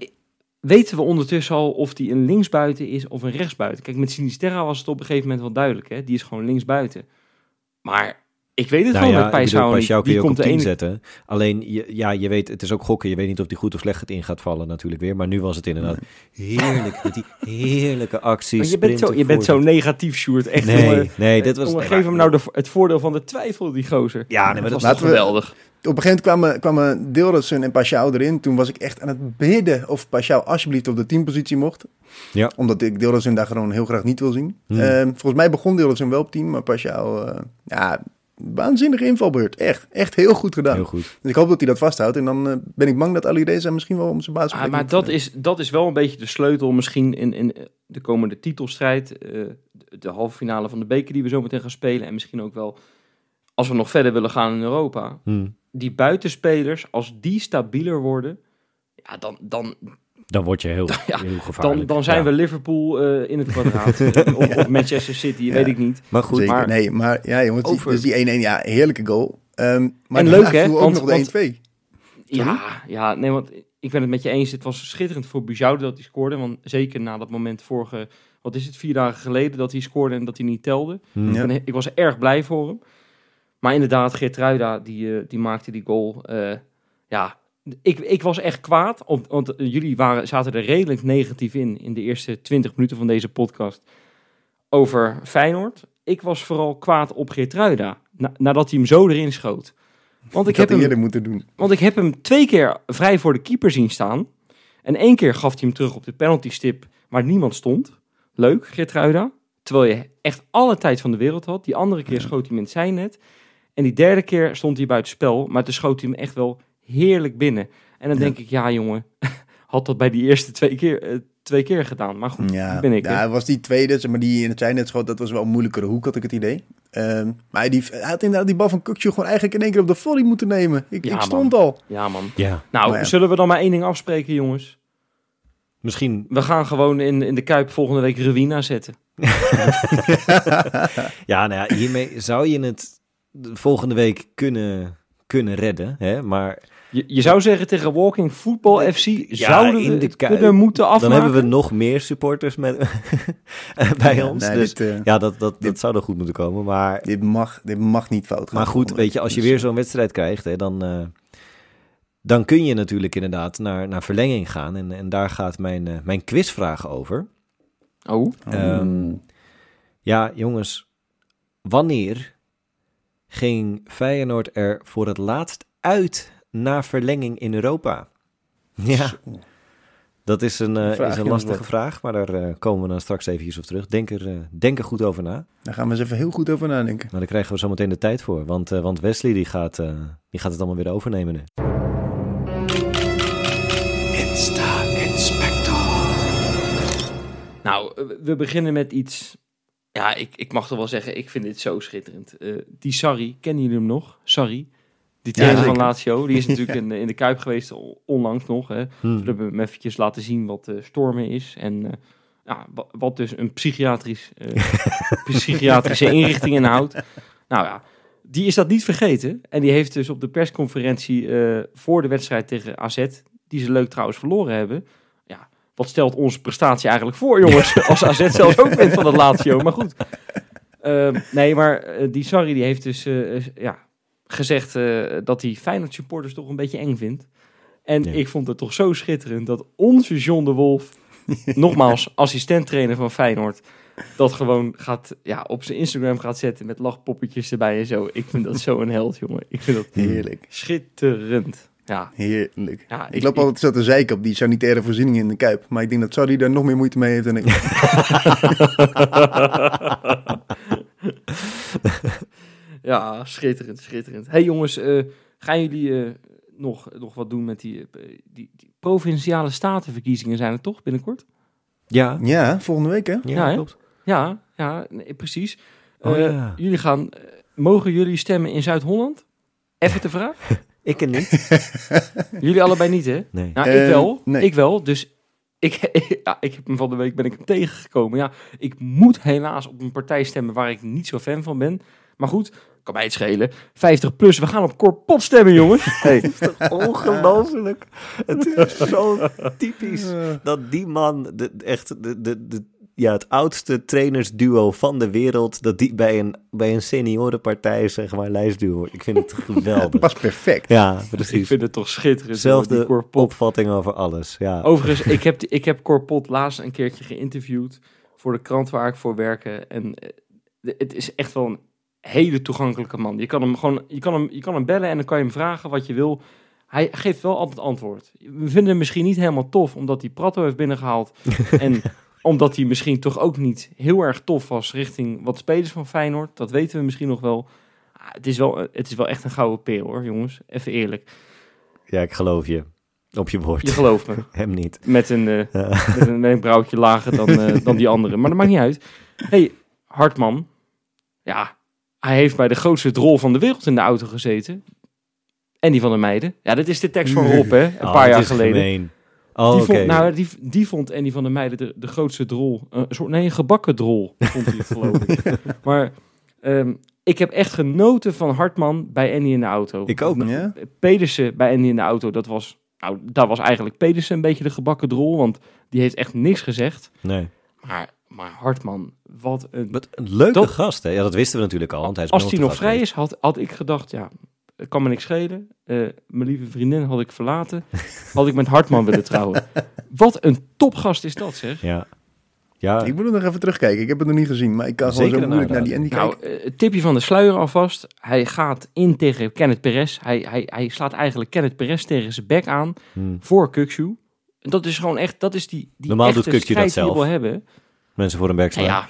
weten we ondertussen al of die een linksbuiten is of een rechtsbuiten? Kijk, met Sinisterra was het op een gegeven moment wel duidelijk. Hè? Die is gewoon linksbuiten. Maar ik weet het Nou gewoon ja, met ik bedoel, Paisao kun je ook komt op de 10 ene... zetten. Alleen, je, ja, je weet, het is ook gokken. Je weet niet of die goed of slecht het in gaat vallen natuurlijk weer. Maar nu was het inderdaad heerlijk. Met die heerlijke acties. Maar je bent zo, je bent zo negatief, Sjoerd. Echt, Nee, jongen. nee, dit was... Nee, geef hem nou de, het voordeel van de twijfel, die gozer. Ja, nee, maar dat was geweldig. Op een gegeven moment kwamen, kwamen Deeldersen en Pashao erin. Toen was ik echt aan het bidden of Pashao alsjeblieft op de teampositie mocht. Ja. Omdat ik Deeldersen daar gewoon heel graag niet wil zien. Hmm. Eh, volgens mij begon Deeldersen wel op team, maar Pashao... eh, ja, waanzinnige invalbeurt. Echt, echt heel goed gedaan. Heel goed. Dus ik hoop dat hij dat vasthoudt. En dan eh, ben ik bang dat Ali Reza misschien wel om zijn basis Ah, maar dat is, dat is wel een beetje de sleutel misschien in, in de komende titelstrijd. eh, de, de halve finale van de beker die we zo meteen gaan spelen. En misschien ook wel, als we nog verder willen gaan in Europa. Hm. Die buitenspelers, als die stabieler worden... Ja, dan, dan, Dan word je heel, Ja, heel gevaarlijk. dan, dan zijn Ja. we Liverpool eh, in het kwadraat. of, of Manchester City, Ja. weet ik niet. Maar goed, Zeker. maar- nee, maar ja jongens, die- Over- dus die 1-1, ja, heerlijke goal. Ehm, maar En leuk, hè, ook want- nog de want- 1-2. Ja, ja, nee, want ik ben het met je eens. Het was schitterend voor Bujoude dat hij scoorde. Want zeker na dat moment vorige, wat is het, vier dagen geleden dat hij scoorde en dat hij niet telde. Hm. Ja. Ik, ben- ik was erg blij voor hem. Maar inderdaad, Geertruida, die, eh, die maakte die goal. Eh, ja, ik, ik was echt kwaad. Op, want jullie waren, zaten er redelijk negatief in, in de eerste 20 minuten van deze podcast. Over Feyenoord. Ik was vooral kwaad op Geertruida. Na, nadat hij hem zo erin schoot. Want ik, Ik heb hem eerder moeten doen. want ik heb hem twee keer vrij voor de keeper zien staan. En één keer gaf hij hem terug op de penalty stip waar niemand stond. Leuk, Geertruida. Terwijl je echt alle tijd van de wereld had. Die andere keer schoot hij hem in het zijnet. En die derde keer stond hij buiten spel. Maar toen schoot hij hem echt wel heerlijk binnen. En dan Ja. denk ik, ja jongen, had dat bij die eerste twee keer, eh, twee keer gedaan. Maar goed, Ja, ben ik. ja, was die tweede, maar, die in het zijnet schoot, dat was wel een moeilijkere hoek, had ik het idee. Ehm, maar die, hij had inderdaad die bal van Kukju gewoon eigenlijk in één keer op de volley moeten nemen. Ik, Ja, ik stond al. Ja man. Ja, Nou, ja. zullen we dan maar één ding afspreken jongens? Misschien, We gaan gewoon in, in de Kuip volgende week Ruina zetten. ja, nou ja, hiermee zou je het de volgende week kunnen, kunnen redden. Hè? Maar Je, je zou zeggen tegen Walking Football FC zouden in we de kunnen moeten afmaken. dan hebben we nog meer supporters met, bij Ja, ons. nee, dus dit, eh, ja, dat, dat, dat dit- zou er goed moeten komen. Maar, dit, mag, dit mag niet fout gaan. maar goed, weet je, als je weer zo'n wedstrijd krijgt, hè, dan, eh, dan kun je natuurlijk inderdaad naar, naar verlenging gaan. En, en daar gaat mijn, eh, mijn quizvraag over. Oh, Ehm, ja, jongens, wanneer ging Feyenoord er voor het laatst uit naar verlenging in Europa? Ja, dat is een, eh, is een lastige vraag, maar daar eh, komen we dan straks eventjes op terug. Denk er, eh, denk er goed over na. Daar gaan we eens even heel goed over nadenken. Maar daar krijgen we zo meteen de tijd voor, want, eh, want Wesley die gaat, eh, die gaat het allemaal weer overnemen nu. nou, we beginnen met iets... Ja, ik, ik mag toch wel zeggen, ik vind dit zo schitterend. Eh, die Sarri, kennen jullie hem nog? Sarri, die Ja, trainer van zeker. Lazio. Die is natuurlijk in, de- in de Kuip geweest, on- onlangs nog. Hè. Hm. We hebben hem eventjes laten zien wat eh, stormen is. En eh, ja, wa- wat dus een psychiatrisch, eh, psychiatrische inrichting inhoudt. Nou ja, die is dat niet vergeten. En die heeft dus op de persconferentie voor de wedstrijd tegen AZ, die ze leuk trouwens verloren hebben. Ja, wat stelt onze prestatie eigenlijk voor, jongens? Als AZ zelfs ook wint van dat Lazio. Maar goed. Ehm, nee, maar die Sarri die heeft dus ja, gezegd eh, dat hij Feyenoord supporters toch een beetje eng vindt. En Ja. ik vond het toch zo schitterend dat onze John de Wolf, nogmaals assistent-trainer van Feyenoord, dat gewoon gaat, ja, op zijn Instagram gaat zetten met lachpoppetjes erbij en zo. Ik vind dat zo een held, jongen. Ik vind dat Heerlijk, schitterend. Ja, heerlijk. ja Ik loop altijd zo te zeiken op die sanitaire voorzieningen in de Kuip. Maar ik denk dat Sarri daar nog meer moeite mee heeft dan ik. ja, schitterend, schitterend. hey, jongens, eh, gaan jullie eh, nog, nog wat doen met die, eh, die, die provinciale statenverkiezingen zijn er toch binnenkort? Ja, Ja, volgende week hè? ja, Ja, hè? klopt. Ja, ja, nee, precies. Oh, Eh, ja. Jullie gaan, mogen jullie stemmen in Zuid-Holland? Even de vraag. Ik en niet. jullie allebei niet, hè? Nee. Nou, ik wel. nee. Ik wel. Dus ik, ja, ik heb hem van de week ben ik hem tegengekomen. Ja, ik moet helaas op een partij stemmen waar ik niet zo fan van ben. Maar goed, kan mij het schelen. 50 plus, we gaan op Corpot stemmen, jongens. Hey. Ongelooflijk. Het is zo typisch dat die man, de, echt de, de, de, ja, het oudste trainersduo van de wereld, dat die bij een, bij een seniorenpartij, zeg maar, lijstduo wordt. Ik vind het geweldig. Pas perfect. Ja, Ik precies. vind het toch schitterend. Zelfde Corpot. Opvatting over alles. Ja. Overigens, ik heb, ik heb Corpot laatst een keertje geïnterviewd voor de krant waar ik voor werk. En eh, het is echt wel een hele toegankelijke man. Je kan hem gewoon, je kan hem, je kan hem bellen en dan kan je hem vragen wat je wil. Hij geeft wel altijd antwoord. We vinden hem misschien niet helemaal tof, omdat hij Prato heeft binnengehaald. en omdat hij misschien toch ook niet heel erg tof was richting wat spelers van Feyenoord. Dat weten we misschien nog wel. Ah, Het is wel, het is wel echt een gouden peer hoor, jongens. Even eerlijk. ja, ik geloof je. Op je woord. Je gelooft me. Hem niet. Met een, Ja. met een wenkbrauwtje lager dan, eh, dan die andere. Maar dat maakt niet uit. hey, Hartman. Ja, hij heeft bij de grootste drol van de wereld in de auto gezeten. En die van de meiden. Ja, dat is de tekst van Rob, hè? Een Oh, paar jaar geleden. Oh, die, vond, nou, die, die vond die van de meiden de, de grootste drol. Een soort, nee, een gebakken drol, vond hij het geloof ik. Maar ehm, ik heb echt genoten van Hartman bij Andy in de auto. Ik ook. Ja? Pedersen bij Andy in de auto, dat was... Nou, daar was eigenlijk Pedersen een beetje de gebakken drol, want die heeft echt niks gezegd. Nee. Maar, maar Hartman, wat een... Wat een leuke Dat- gast, hè? Ja, dat wisten we natuurlijk al. Want hij is Als hij nog vrij is, had, had ik gedacht, ja, het kan me niks schelen. Eh, mijn lieve vriendin had ik verlaten. had ik met Hartman willen trouwen. Wat een topgast is dat, zeg. Ja. Ja, Ik moet er nog even terugkijken. Ik heb het nog niet gezien. Maar ik kan gewoon zo moeilijk naar die Andy Nou, kijken. eh, het tipje van de sluier alvast. Hij gaat in tegen Kenneth Perez. Hij, hij, hij slaat eigenlijk Kenneth Perez tegen zijn bek aan hm. voor Kukshu. En dat is gewoon echt, dat is die, die Normaal echte doet Kukçu dat die zelf. hebben. Mensen voor een bek slaan. ja,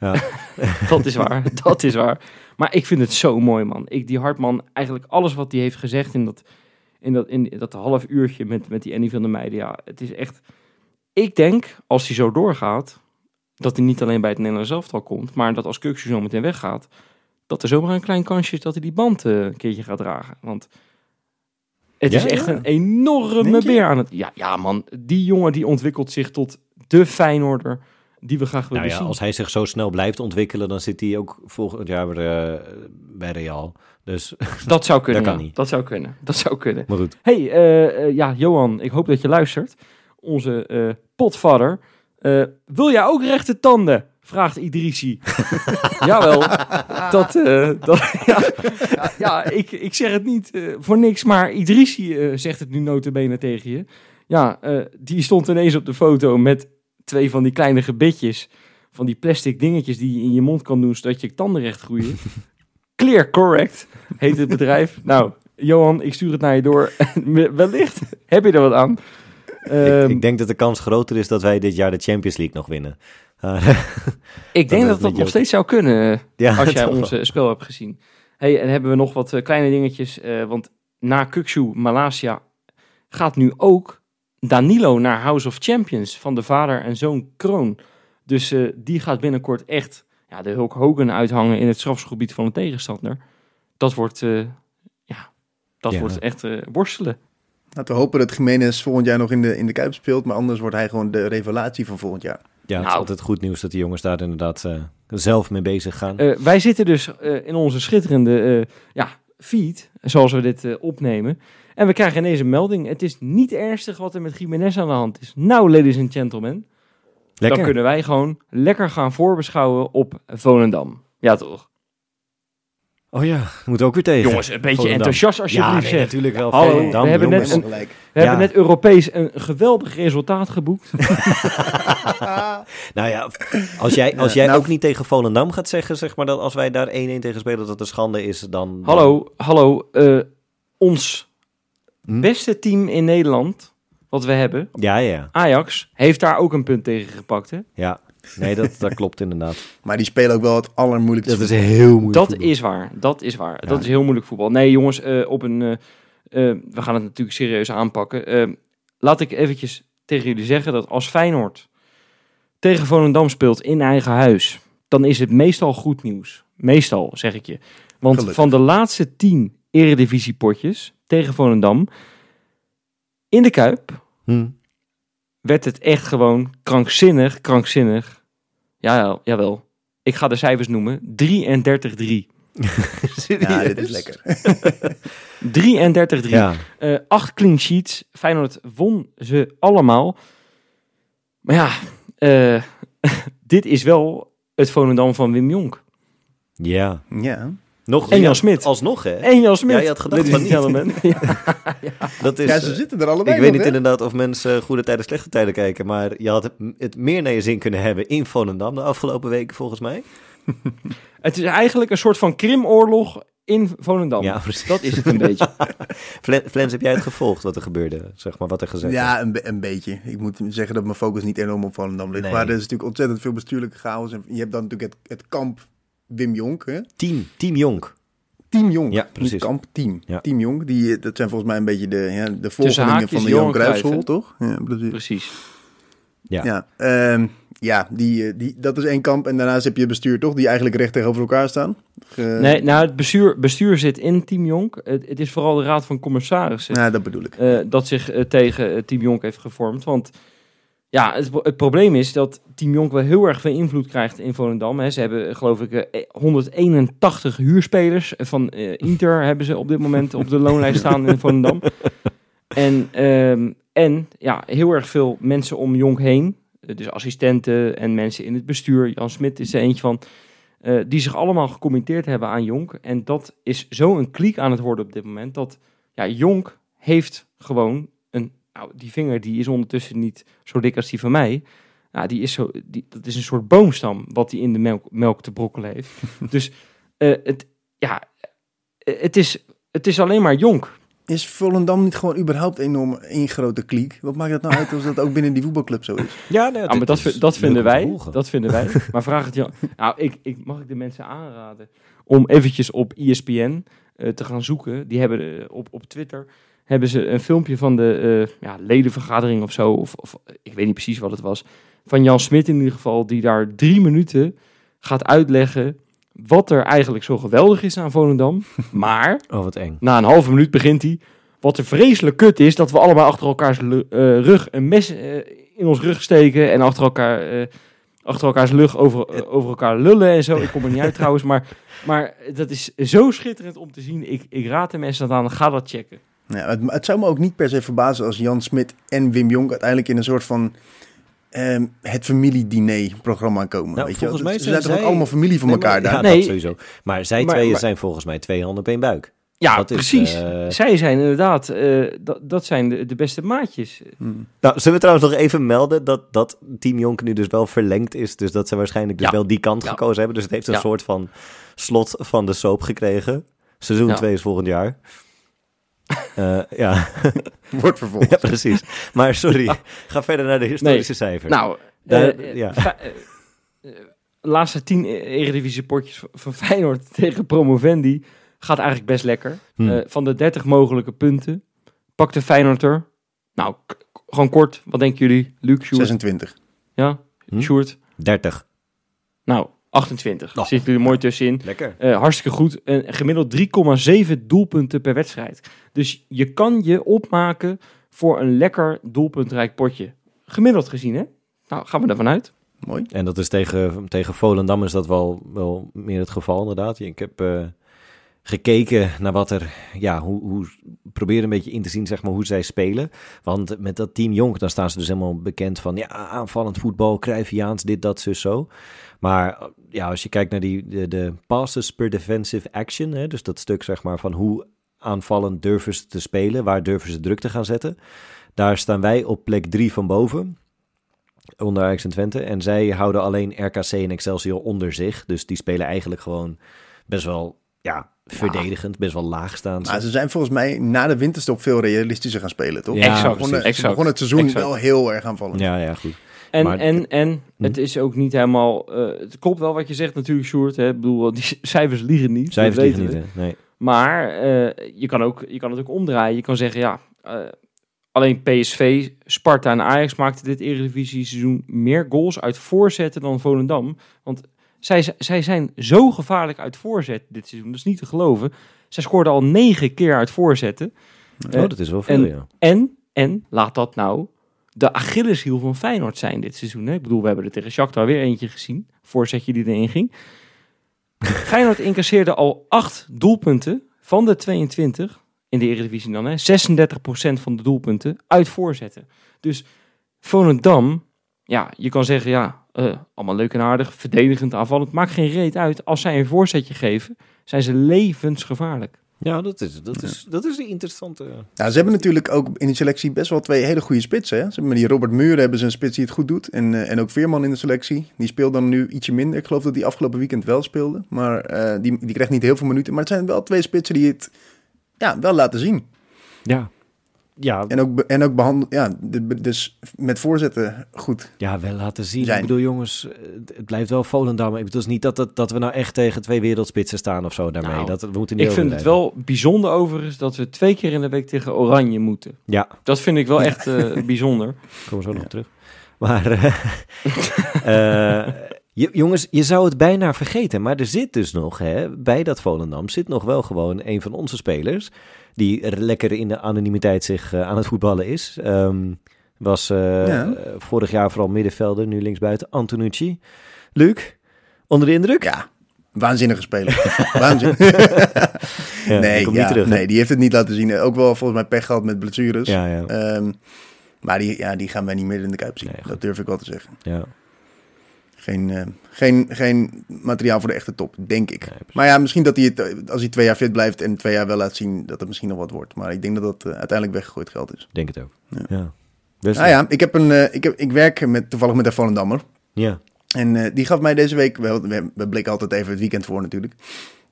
Ja. dat is waar. Dat is waar. Maar ik vind het zo mooi, man. Ik, die Hartman, eigenlijk alles wat hij heeft gezegd in dat, in dat, in dat half uurtje met, met die Annie van der Meijden. Ja, het is echt... Ik denk, als hij zo doorgaat, dat hij niet alleen bij het Nederlands elftal komt, maar dat als Kuksje zo meteen weggaat, dat er zomaar een klein kansje is dat hij die band eh, een keertje gaat dragen. Want Het Ja, is echt ja. een enorme beer aan het... Ja, ja, man. Die jongen die ontwikkelt zich tot de Feyenoorder die we graag willen Nou ja, zien. als hij zich zo snel blijft ontwikkelen, dan zit hij ook volgend jaar weer eh, bij Real. Dus, Dat zou kunnen. Dat kan ja. niet. Dat zou kunnen. Dat zou kunnen. maar goed. hey, eh, eh, ja, Johan, ik hoop dat je luistert. Onze potvader. Wil jij ook rechte tanden? Vraagt Idrissi. Jawel. Dat, dat, ja, ja, ja, ik, ik zeg het niet voor niks, maar Idrissi eh, zegt het nu notabene tegen je. Ja, die stond ineens op de foto met twee van die kleine gebitjes. Van die plastic dingetjes die je in je mond kan doen, zodat je tanden recht groeien. Clear Correct heet het bedrijf. Nou, Johan, ik stuur het naar je door. Wellicht heb je er wat aan. ik, Ehm, ik denk dat de kans groter is dat wij dit jaar de Champions League nog winnen. Uh, ik denk dat dat nog steeds zou kunnen. ja, als jij wel. ons eh, spel hebt gezien. Hey, en hebben we nog wat eh, kleine dingetjes. eh, want na Kukshu Malaysia gaat nu ook Danilo naar House of Champions van de vader en zoon Kroon. Dus eh, die gaat binnenkort echt ja, de Hulk Hogan uithangen in het strafschopgebied van de tegenstander. Dat wordt, eh, ja, dat Ja. wordt echt eh, worstelen. Laten we hopen dat Jiménez volgend jaar nog in de, in de Kuip speelt. Maar anders wordt hij gewoon de revelatie van volgend jaar. Ja, het is Nou. altijd goed nieuws dat die jongens daar inderdaad eh, zelf mee bezig gaan. Eh, wij zitten dus eh, in onze schitterende eh, ja, feed, zoals we dit eh, opnemen. En we krijgen ineens een melding. Het is niet ernstig wat er met Jiménez aan de hand is. Nou, ladies and gentlemen, Lekker. dan kunnen wij gewoon lekker gaan voorbeschouwen op Volendam. Ja, toch? Oh ja, moet ook weer tegen. Jongens, een beetje Volendam. enthousiast alsjeblieft. Ja, nee, zeg. natuurlijk wel. Hallo, Volendam, we hebben net een-. We Ja. hebben net Europees een geweldig resultaat geboekt. Nou ja, als jij, als jij nou- ook niet tegen Volendam gaat zeggen, zeg maar, dat als wij daar 1-1 tegen spelen, dat het een schande is, dan... dan- hallo, hallo. eh, ons? Beste team in Nederland, wat we hebben, Ja, ja, Ajax, heeft daar ook een punt tegen gepakt. Hè? ja. Nee, dat, dat klopt inderdaad. Maar die spelen ook wel het allermoeilijkste. Dat is heel moeilijk. Dat voetbal. is waar, dat is waar. Ja. Dat is heel moeilijk voetbal. Nee jongens, eh, op een, eh, eh, we gaan het natuurlijk serieus aanpakken. Laat ik eventjes tegen jullie zeggen dat als Feyenoord tegen Volendam speelt in eigen huis, dan is het meestal goed nieuws. Meestal, zeg ik je. Want Gelukkig. van de laatste tien eredivisiepotjes tegen Volendam in de Kuip Hm. werd het echt gewoon krankzinnig, krankzinnig. Ja, ja, jawel. Ik ga de cijfers noemen. 33-3. Ja, dit is lekker. 33-3. Ja, Eh, acht clean sheets. Feyenoord won ze allemaal. Maar ja, eh, dit is wel het Volendam van Wim Jonk. ja. Ja. Nog, En Jan ja, Smit. Alsnog, hè? En Jan Smit. Ja, je had gedacht van niet. ja. Dat is, ja, ze zitten er allebei ik weet niet inderdaad of mensen goede tijden, slechte tijden kijken, maar je had het, het meer naar je zin kunnen hebben in Volendam de afgelopen weken, volgens mij. Het is eigenlijk een soort van krimoorlog in Volendam. Ja, precies. Dat is het een beetje. Flen- Flens, heb jij het gevolgd wat er gebeurde, zeg maar, wat er gezegd werd? Ja, een, be- een beetje. Ik moet zeggen dat mijn focus niet enorm op Volendam ligt. Nee. Maar er is natuurlijk ontzettend veel bestuurlijke chaos. En je hebt dan natuurlijk het, het kamp Wim Jonk. Hè? Team, Team Jonk. Team Jonk. Ja, precies. Kamp, team. Ja. Team Jonk. Die, eh, dat zijn volgens mij een beetje de, ja, de volgelingen van de Johan Cruijffschool, toch? Ja, precies. Precies. Ja. Ja, ehm, ja die, eh, die, dat is één kamp. En daarnaast heb je het bestuur, toch? Die eigenlijk recht tegenover elkaar staan. Ge- Nee, nou, het bestuur, bestuur zit in Team Jonk. Het, het is vooral de raad van commissarissen. Ja, dat bedoel ik. eh, dat zich tegen Team Jonk heeft gevormd. Want ja, het, probleem is dat Team Jonk wel heel erg veel invloed krijgt in Volendam. Hè. Ze hebben, eh, geloof ik, eh, 181 huurspelers van eh, Inter hebben ze op dit moment op de loonlijst staan in Volendam. En, ehm, en ja, heel erg veel mensen om Jonk heen. Eh, Dus assistenten en mensen in het bestuur. Jan Smit is er eentje van. eh, die zich allemaal gecommenteerd hebben aan Jonk. En dat is zo een kliek aan het worden op dit moment. Dat ja, Jonk heeft gewoon. Nou, die vinger die is ondertussen niet zo dik als die van mij. Nou, die is zo, die, dat is een soort boomstam wat hij in de melk, melk te brokkelen heeft. dus eh, het, ja, eh, het, is, het is alleen maar Jonk. Is Volendam niet gewoon überhaupt enorm één grote kliek? Wat maakt het nou uit als dat ook binnen die voetbalclub zo is? Ja, nee, dit maar dat, is dat vinden wij. Dat vinden wij. Maar vraag het Jan. Nou, ik, ik, mag ik de mensen aanraden om eventjes op ESPN eh, te gaan zoeken. Die hebben op, op Twitter hebben ze een filmpje van de eh, ja, ledenvergadering of zo. Of, of ik weet niet precies wat het was. Van Jan Smit in ieder geval. Die daar drie minuten gaat uitleggen wat er eigenlijk zo geweldig is aan Volendam. Maar Oh, wat eng. na een halve minuut begint hij. Wat er vreselijk kut is, dat we allemaal achter elkaars eh, rug een mes eh, in ons rug steken en achter elkaar... achter elkaars lucht over, over elkaar lullen en zo. Ik kom er niet uit trouwens, maar, maar dat is zo schitterend om te zien. Ik, ik raad de mensen dat aan, ga dat checken. Ja, het, het zou me ook niet per se verbazen als Jan Smit en Wim Jonk uiteindelijk in een soort van ehm, het familiediner-programma komen. Nou, weet je? wel. volgens mij Ze zijn zij- allemaal familie van Nee, elkaar maar- daar. Ja, Nee. dat sowieso. Maar zij Maar- tweeën maar- zijn volgens mij twee handen op één buik. Ja, Dat is, precies. eh, Zij zijn inderdaad, eh, dat, dat zijn de, de beste maatjes. Hmm. Nou, zullen we trouwens nog even melden dat, dat Team Jonker nu dus wel verlengd is. Dus dat ze waarschijnlijk dus Ja. wel die kant Ja. gekozen hebben. Dus het heeft een Ja. soort van slot van de soap gekregen. Seizoen Ja. 2 is volgend jaar. Eh, ja. Wordt vervolgd. ja, precies. Maar sorry, ga verder naar de historische cijfers. Nou, Daar- eh, ja. Eh, laatste tien Eredivisie potjes van- Feyenoord tegen Promovendi gaat eigenlijk best lekker. Hm. Eh, van de 30 mogelijke punten pakte Feyenoord er. Nou, gewoon kort. Wat denken jullie? Luc, Sjoerd? 26. Ja, Hm? Sjoerd? 30. Nou, 28. Oh. Zitten jullie mooi tussenin. Lekker. Eh, hartstikke goed. En gemiddeld 3,7 doelpunten per wedstrijd. Dus je kan je opmaken voor een lekker doelpuntrijk potje. Gemiddeld gezien, hè? Nou, gaan we ervan uit. Mooi. En dat is tegen, tegen Volendam is dat wel, wel meer het geval inderdaad. Ik heb eh, gekeken naar wat er, ja, hoe, hoe probeer een beetje in te zien zeg maar hoe zij spelen. Want met dat team Jonk, dan staan ze dus helemaal bekend van ja, aanvallend voetbal, Cruyffiaans, dit, dat, zus, zo. Maar eh, ja, als je kijkt naar die, de, de passes per defensive action, hè, dus dat stuk zeg maar van hoe aanvallend durven ze te spelen, waar durven ze druk te gaan zetten. Daar staan wij op plek drie van boven onder Ajax en Twente. En zij houden alleen RKC en Excelsior onder zich. Dus die spelen eigenlijk gewoon best wel ja, verdedigend, best wel laag staan. ze. Maar ze zijn volgens mij na de winterstop veel realistischer gaan spelen, toch? Ja, Ze exact, ze begonnen het seizoen exact. wel heel erg aanvallend. Ja, ja, goed. En, Maar- en, en Hm. het is ook niet helemaal... eh, het klopt wel wat je zegt natuurlijk, Sjoerd. Hè? Ik bedoel, die cijfers liegen niet. Cijfers weten niet, hè? Nee. Maar eh, je, kan ook, je kan het ook omdraaien. Je kan zeggen, ja... eh, alleen PSV, Sparta en Ajax maakten dit Eredivisie seizoen meer goals uit voorzetten dan Volendam. Want zij, zij zijn zo gevaarlijk uit voorzet dit seizoen. Dat is niet te geloven. Zij scoorden al negen keer uit voorzetten. Oh, dat is wel veel, en- ja. En, en laat dat nou de Achilleshiel van Feyenoord zijn dit seizoen. Hè? Ik bedoel, we hebben er tegen Shakhtar weer eentje gezien. Voorzetje die erin ging. Feyenoord incasseerde al acht doelpunten van de 22 in de Eredivisie dan. Hè? 36% van de doelpunten uit voorzetten. Dus Volendam, ja, je kan zeggen, ja, eh, allemaal leuk en aardig, verdedigend, aanvallend. Maakt geen reet uit. Als zij een voorzetje geven, zijn ze levensgevaarlijk. Ja, dat is, dat is, dat is een interessante... Nou, ze hebben natuurlijk ook in die selectie best wel twee hele goede spitsen. Hè? Ze hebben die Robert Muren hebben ze een spits die het goed doet. En, eh, en ook Veerman in de selectie. Die speelt dan nu ietsje minder. Ik geloof dat die afgelopen weekend wel speelde. Maar eh, die, die krijgt niet heel veel minuten. Maar het zijn wel twee spitsen die het ja, wel laten zien. Ja. Ja, En ook, en ook behandelen. Ja, dus met voorzetten goed. ja, wel laten zien. Zijn. Ik bedoel, jongens, eh, het blijft wel Volendam. Ik bedoel, het is niet dat, dat, dat we nou echt tegen twee wereldspitsen staan of zo daarmee. Nou, dat, we moeten niet Ik vind het wel bijzonder overigens dat we twee keer in de week tegen Oranje moeten. Ja, Dat vind ik wel echt eh, bijzonder. komen we zo nog terug. Maar, eh, eh, je- jongens, je zou het bijna vergeten. Maar er zit dus nog, hè, bij dat Volendam, zit nog wel gewoon een van onze spelers. Die er lekker in de anonimiteit zich eh, aan het voetballen is. Ehm, was eh, Ja. vorig jaar vooral middenvelder, nu linksbuiten. Antonucci. Luc, onder de indruk? Ja, waanzinnige speler. Waanzin. Ja, die nee, ja, terug. nee, die heeft het niet laten zien. Ook wel volgens mij pech gehad met blessures. Ja, ja, Ehm, maar die, ja, die gaan wij niet meer in de Kuip zien. Nee, dat durf ik wel te zeggen. ja. Geen, eh, geen, geen materiaal voor de echte top, denk ik. Nee, maar ja, misschien dat hij het, eh, als hij twee jaar fit blijft en twee jaar wel laat zien, dat het misschien nog wat wordt. Maar ik denk dat dat eh, uiteindelijk weggegooid geld is. denk het ook. Ja. Ja. Dus, Nou ja, ik, heb een, eh, ik, heb, ik werk met, toevallig met een Volendammer. ja. En eh, die gaf mij deze week, we, we, we blikken altijd even het weekend voor natuurlijk.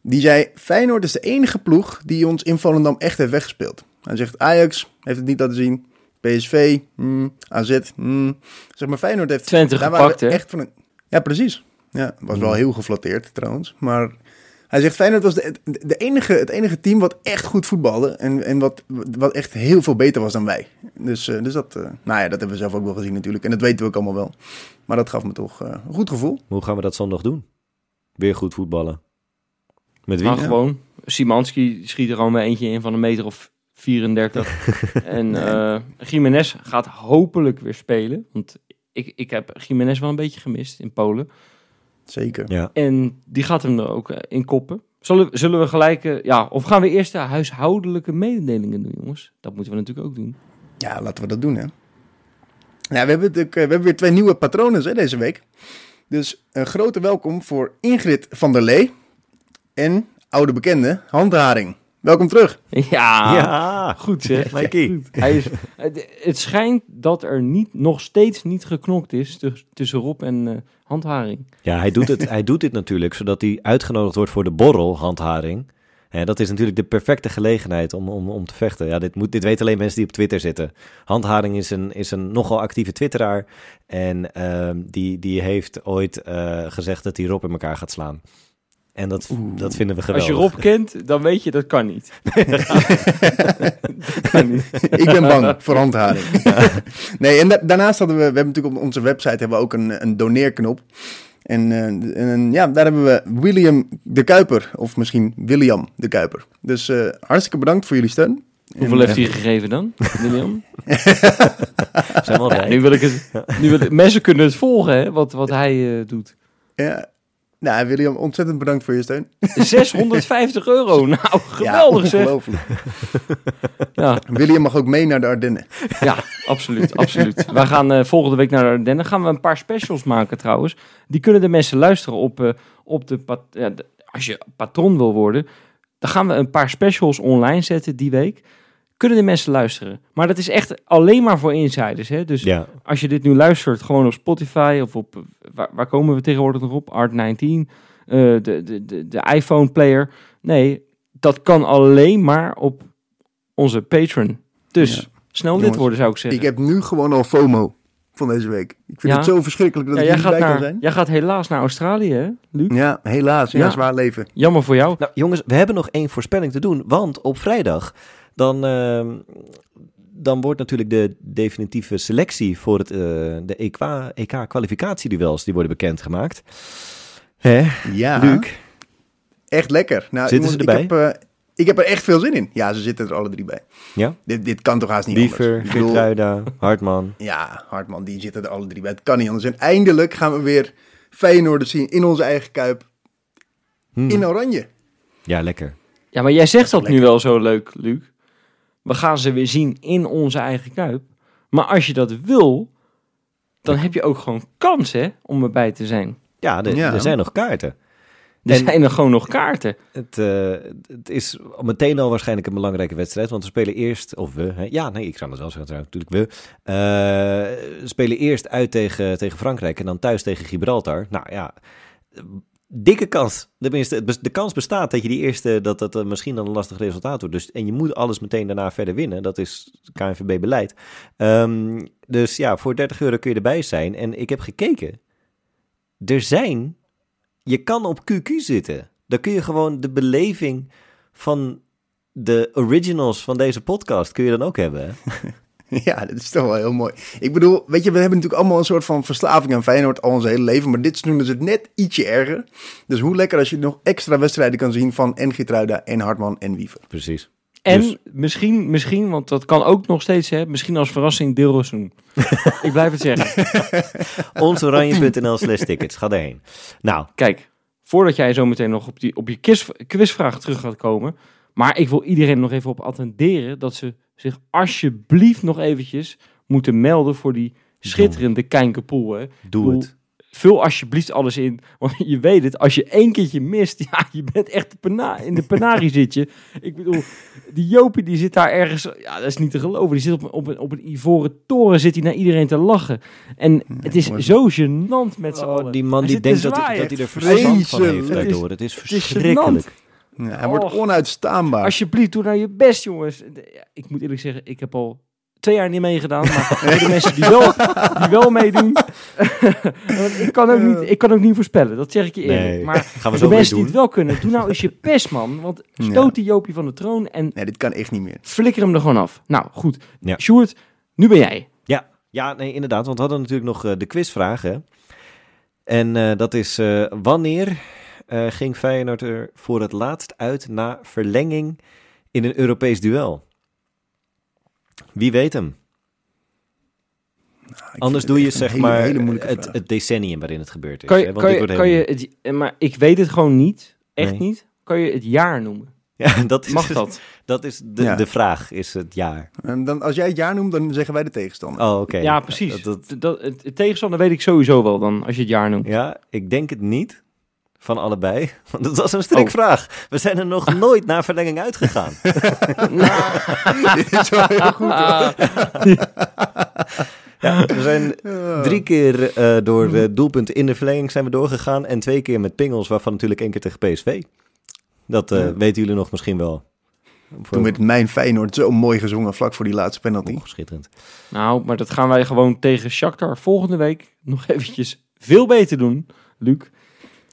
Die zei, Feyenoord is de enige ploeg die ons in Volendam echt heeft weggespeeld. Hij zegt, Ajax heeft het niet laten zien. PSV, hmm, AZ, hmm. zeg maar Feyenoord heeft... Twente daar waren we gepakt, hè? Echt van een, ja, precies. Ja, was wel Hmm. heel geflatteerd trouwens. Maar hij zegt, Feyenoord was de, de, enige, het enige team wat echt goed voetbalde. En, en wat, wat echt heel veel beter was dan wij. Dus, eh, dus dat, eh, nou ja, dat hebben we zelf ook wel gezien natuurlijk. En dat weten we ook allemaal wel. Maar dat gaf me toch eh, een goed gevoel. Hoe gaan we dat zondag doen? Weer goed voetballen. Met wie? Maar Ja. gewoon, Simanski schiet er gewoon weer eentje in van een meter of 34. en eh Jiménez gaat hopelijk weer spelen. Want ik, ik heb Jiménez wel een beetje gemist in Polen. Zeker. Ja. En die gaat hem er ook eh, in koppen. Zullen, zullen we gelijk... eh, ja, of gaan we eerst de huishoudelijke mededelingen doen, jongens? Dat moeten we natuurlijk ook doen. Ja, laten we dat doen, hè. Ja, we hebben, eh, we hebben weer twee nieuwe patronen hè, deze week. Dus een grote welkom voor Ingrid van der Lee en oude bekende Handharing. Welkom terug. Ja, ja. goed zeg. Mikey. Goed. Hij is, het, het schijnt dat er niet, nog steeds niet geknokt is tuss- tussen Rob en eh, Handharing. Ja, hij doet, het, hij doet dit natuurlijk zodat hij uitgenodigd wordt voor de borrel, handharing. Hè, dat is natuurlijk de perfecte gelegenheid om, om, om te vechten. Ja, dit, moet, dit weten alleen mensen die op Twitter zitten. Handharing is een, is een nogal actieve twitteraar. En ehm, die, die heeft ooit eh, gezegd dat hij Rob in elkaar gaat slaan. En dat, dat vinden we Als geweldig. je Rob kent, dan weet je dat kan niet. dat kan niet. Ik ben bang voor handharing. nee, en da- daarnaast hadden we, we hebben natuurlijk op onze website hebben we ook een, een doneerknop. En, eh, en ja, daar hebben we William de Kuiper, of misschien William de Kuiper. Dus eh, hartstikke bedankt voor jullie steun. Hoeveel En, heeft hij gegeven dan, William? Zijn wel Ja, rijk. nu wil ik het. Nu wil ik- mensen kunnen het volgen, hè, wat, wat hij eh, doet. Ja, nou, William, ontzettend bedankt voor je steun. 650 euro. Nou, geweldig ja, zeg. ongelooflijk. Ja, William mag ook mee naar de Ardennen. ja absoluut, absoluut. Wij gaan eh, volgende week naar de Ardennen. Gaan we een paar specials maken trouwens. Die kunnen de mensen luisteren op, eh, op de, ja, de- Als je patron wil worden, dan gaan we een paar specials online zetten die week. Kunnen de mensen luisteren. Maar dat is echt alleen maar voor insiders. Hè? Dus Ja, als je dit nu luistert, gewoon op Spotify of op, waar, waar komen we tegenwoordig nog op? Art 19, eh, de, de, de, de iPhone player. Nee, dat kan alleen maar op onze Patreon. Dus Ja. snel lid Jongens, worden zou ik zeggen. Ik heb nu gewoon al FOMO van deze week. Ik vind Ja? het zo verschrikkelijk dat ja, ik niet gaat bij kan zijn. jij gaat helaas naar Australië, hè, Luc? Ja, helaas. Ja, Ja. zwaar leven. Jammer voor jou. Nou, jongens, we hebben nog één voorspelling te doen. Want op vrijdag, dan, ehm, dan wordt natuurlijk de definitieve selectie voor het, eh, de EK-kwalificatieduels, die worden bekendgemaakt. Hè, Ja, Luc? echt lekker. Nou, Zitten ze jongens, Ik heb, eh, ik heb er echt veel zin in. Ja, ze zitten er alle drie bij. Ja? Dit, dit kan toch haast niet Liever, anders. Geertruida, Hartman. Ja, Hartman, die zitten er alle drie bij. Het kan niet anders. En eindelijk gaan we weer Feyenoord zien in onze eigen kuip. Hm. In oranje. Ja, lekker. Ja, maar jij zegt dat lekker. nu wel zo leuk, Luc. We gaan ze weer zien in onze eigen kuip. Maar als je dat wil, dan heb je ook gewoon kans, hè, om erbij te zijn. Ja, er, Ja. er zijn nog kaarten. Er En- zijn er gewoon nog kaarten. Het, eh, het is meteen al waarschijnlijk een belangrijke wedstrijd. Want we spelen eerst, of we, hè, ja, nee, ik zou dat wel zeggen, natuurlijk we. eh, spelen eerst uit tegen, tegen Frankrijk en dan thuis tegen Gibraltar. Nou ja, dikke kans. Tenminste, de kans bestaat dat je die eerste, dat dat eh, misschien dan een lastig resultaat wordt. Dus, en je moet alles meteen daarna verder winnen. Dat is KNVB-beleid. Ehm, dus ja, voor 30 euro kun je erbij zijn. En ik heb gekeken. Er zijn je kan op QQ zitten. Dan kun je gewoon de beleving van de originals van deze podcast kun je dan ook hebben. Ja, dat is toch wel heel mooi. Ik bedoel, weet je, we hebben natuurlijk allemaal een soort van verslaving aan Feyenoord al ons hele leven. Maar dit seizoen is het net ietsje erger. Dus hoe lekker als je nog extra wedstrijden kan zien van en Geertruida en Hartman en Wiever. Precies. En Dus- misschien, misschien, want dat kan ook nog steeds, hè, misschien als verrassing Deelrozoen. ik blijf het zeggen. Onsoranje.nl slash tickets. Ga daarheen. Nou, Kijk, voordat jij zo meteen nog op, die, op je quiz, quizvraag terug gaat komen. Maar ik wil iedereen nog even op attenderen dat ze zich alsjeblieft nog eventjes moeten melden voor die schitterende Kijnkerpool. Hè. doe het. Vul alsjeblieft alles in, want je weet het, als je één keertje mist, ja, je bent echt de in de panari zit je. Ik bedoel, die Jopie die zit daar ergens, ja, dat is niet te geloven. Die zit op, een- op, een, op een ivoren toren, zit hij naar iedereen te lachen. En het is zo gênant met z'n Oh, allen. die man Hij die denkt dat, dat hij er verstand van heeft daardoor. Het is is verschrikkelijk. Ja, hij wordt onuitstaanbaar. Alsjeblieft, doe nou je best, jongens. De- Ik moet eerlijk zeggen, ik heb al twee jaar niet meegedaan. Maar voor de mensen die wel, die wel meedoen. want ik, kan ook niet, ik kan ook niet voorspellen, dat zeg ik je eerlijk. Nee, Maar gaan we de zo weer mensen die doen. het wel kunnen, doe nou eens je best, man. Want stoot Ja. die Joopie van de troon en Nee, dit kan echt niet meer. flikker hem er gewoon af. Nou, goed. Ja. Sjoerd, nu ben jij. Ja, ja, nee, inderdaad. Want we hadden natuurlijk nog eh, de quizvraag. Hè? En eh, dat is eh, wanneer eh, ging Feyenoord er voor het laatst uit na verlenging in een Europees duel? Wie weet hem? Nou, Anders doe je zeg een hele- maar hele moeilijke het, het decennium waarin het gebeurd is. Kan hè? je, Want kan dit je, wordt kan je het, maar ik weet het gewoon niet. Echt Nee. niet. Kan je het jaar noemen? Ja, dat is, Mag dat? Dat is de, Ja. de vraag, is het jaar. En dan, als jij het jaar noemt, dan zeggen wij de tegenstander. Oh, oké. Ja, precies. Dat, dat- Dat, dat, het, het tegenstander weet ik sowieso wel dan, als je het jaar noemt. ja, ik denk het niet. Van allebei. Want dat was een Oh. strikvraag. We zijn er nog nooit naar verlenging uitgegaan. Dit is wel heel goed. hoor. Ja, we zijn drie keer eh, door de doelpunten in de verlenging zijn we doorgegaan. En twee keer met pingels, waarvan natuurlijk één keer tegen PSV. Dat eh, Ja. weten jullie nog misschien wel. Toen werd mijn Feyenoord zo mooi gezongen vlak voor die laatste penalty. Schitterend. Nou, maar dat gaan wij gewoon tegen Shakhtar volgende week nog eventjes veel beter doen, Luc.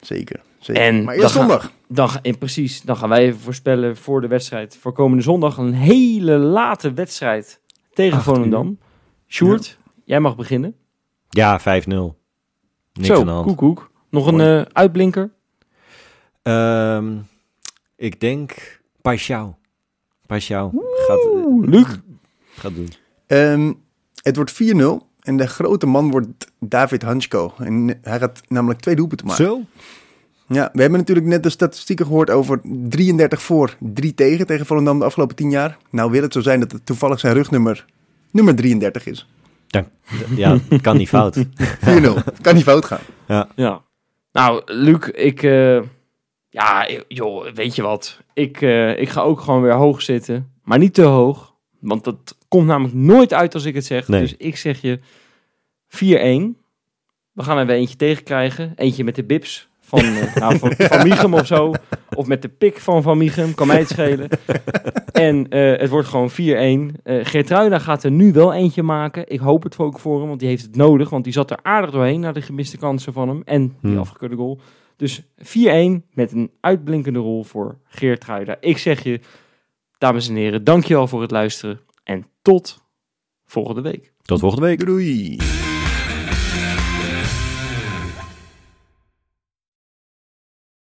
Zeker. zeker. En maar dan eerst gaan- zondag. Dan, en precies, dan gaan wij even voorspellen voor de wedstrijd voor komende zondag. Een hele late wedstrijd tegen Acht Volendam. Sjoerd, jij mag beginnen. Ja, 5-0. Niks Zo, aan de hand. koek, koek. Nog een eh, uitblinker? Ehm, ik denk Paixão. Paixão gaat, eh, Luc. gaat doen. Ehm, het wordt 4-0. En de grote man wordt David Hansko. En hij gaat namelijk twee doelpunten maken. Zo? Ja, we hebben natuurlijk net de statistieken gehoord over 33 voor, 3 tegen tegen Volendam de afgelopen 10 jaar. Nou wil het zo zijn dat het toevallig zijn rugnummer nummer 33 is. 4-0. Ja, kan niet fout. kan niet fout gaan. Ja. Nou, Luc, ik... eh, ja, joh, weet je wat? Ik, eh, ik ga ook gewoon weer hoog zitten. Maar niet te hoog. Want dat komt namelijk nooit uit als ik het zeg. Nee. Dus ik zeg je 4-1. We gaan er weer eentje tegen krijgen. Eentje met de bips van, eh, nou, van, van Michum of zo. Of met de pik van Van Michum. Kan mij het schelen. En eh, het wordt gewoon 4-1. Eh Geertruida gaat er nu wel eentje maken. Ik hoop het ook voor hem, want die heeft het nodig. Want die zat er aardig doorheen naar de gemiste kansen van hem. En die Hmm. afgekeurde goal. Dus 4-1 met een uitblinkende rol voor Geertruida. Ik zeg je, dames en heren, dankjewel voor het luisteren. En tot volgende week. Tot volgende week. Doei.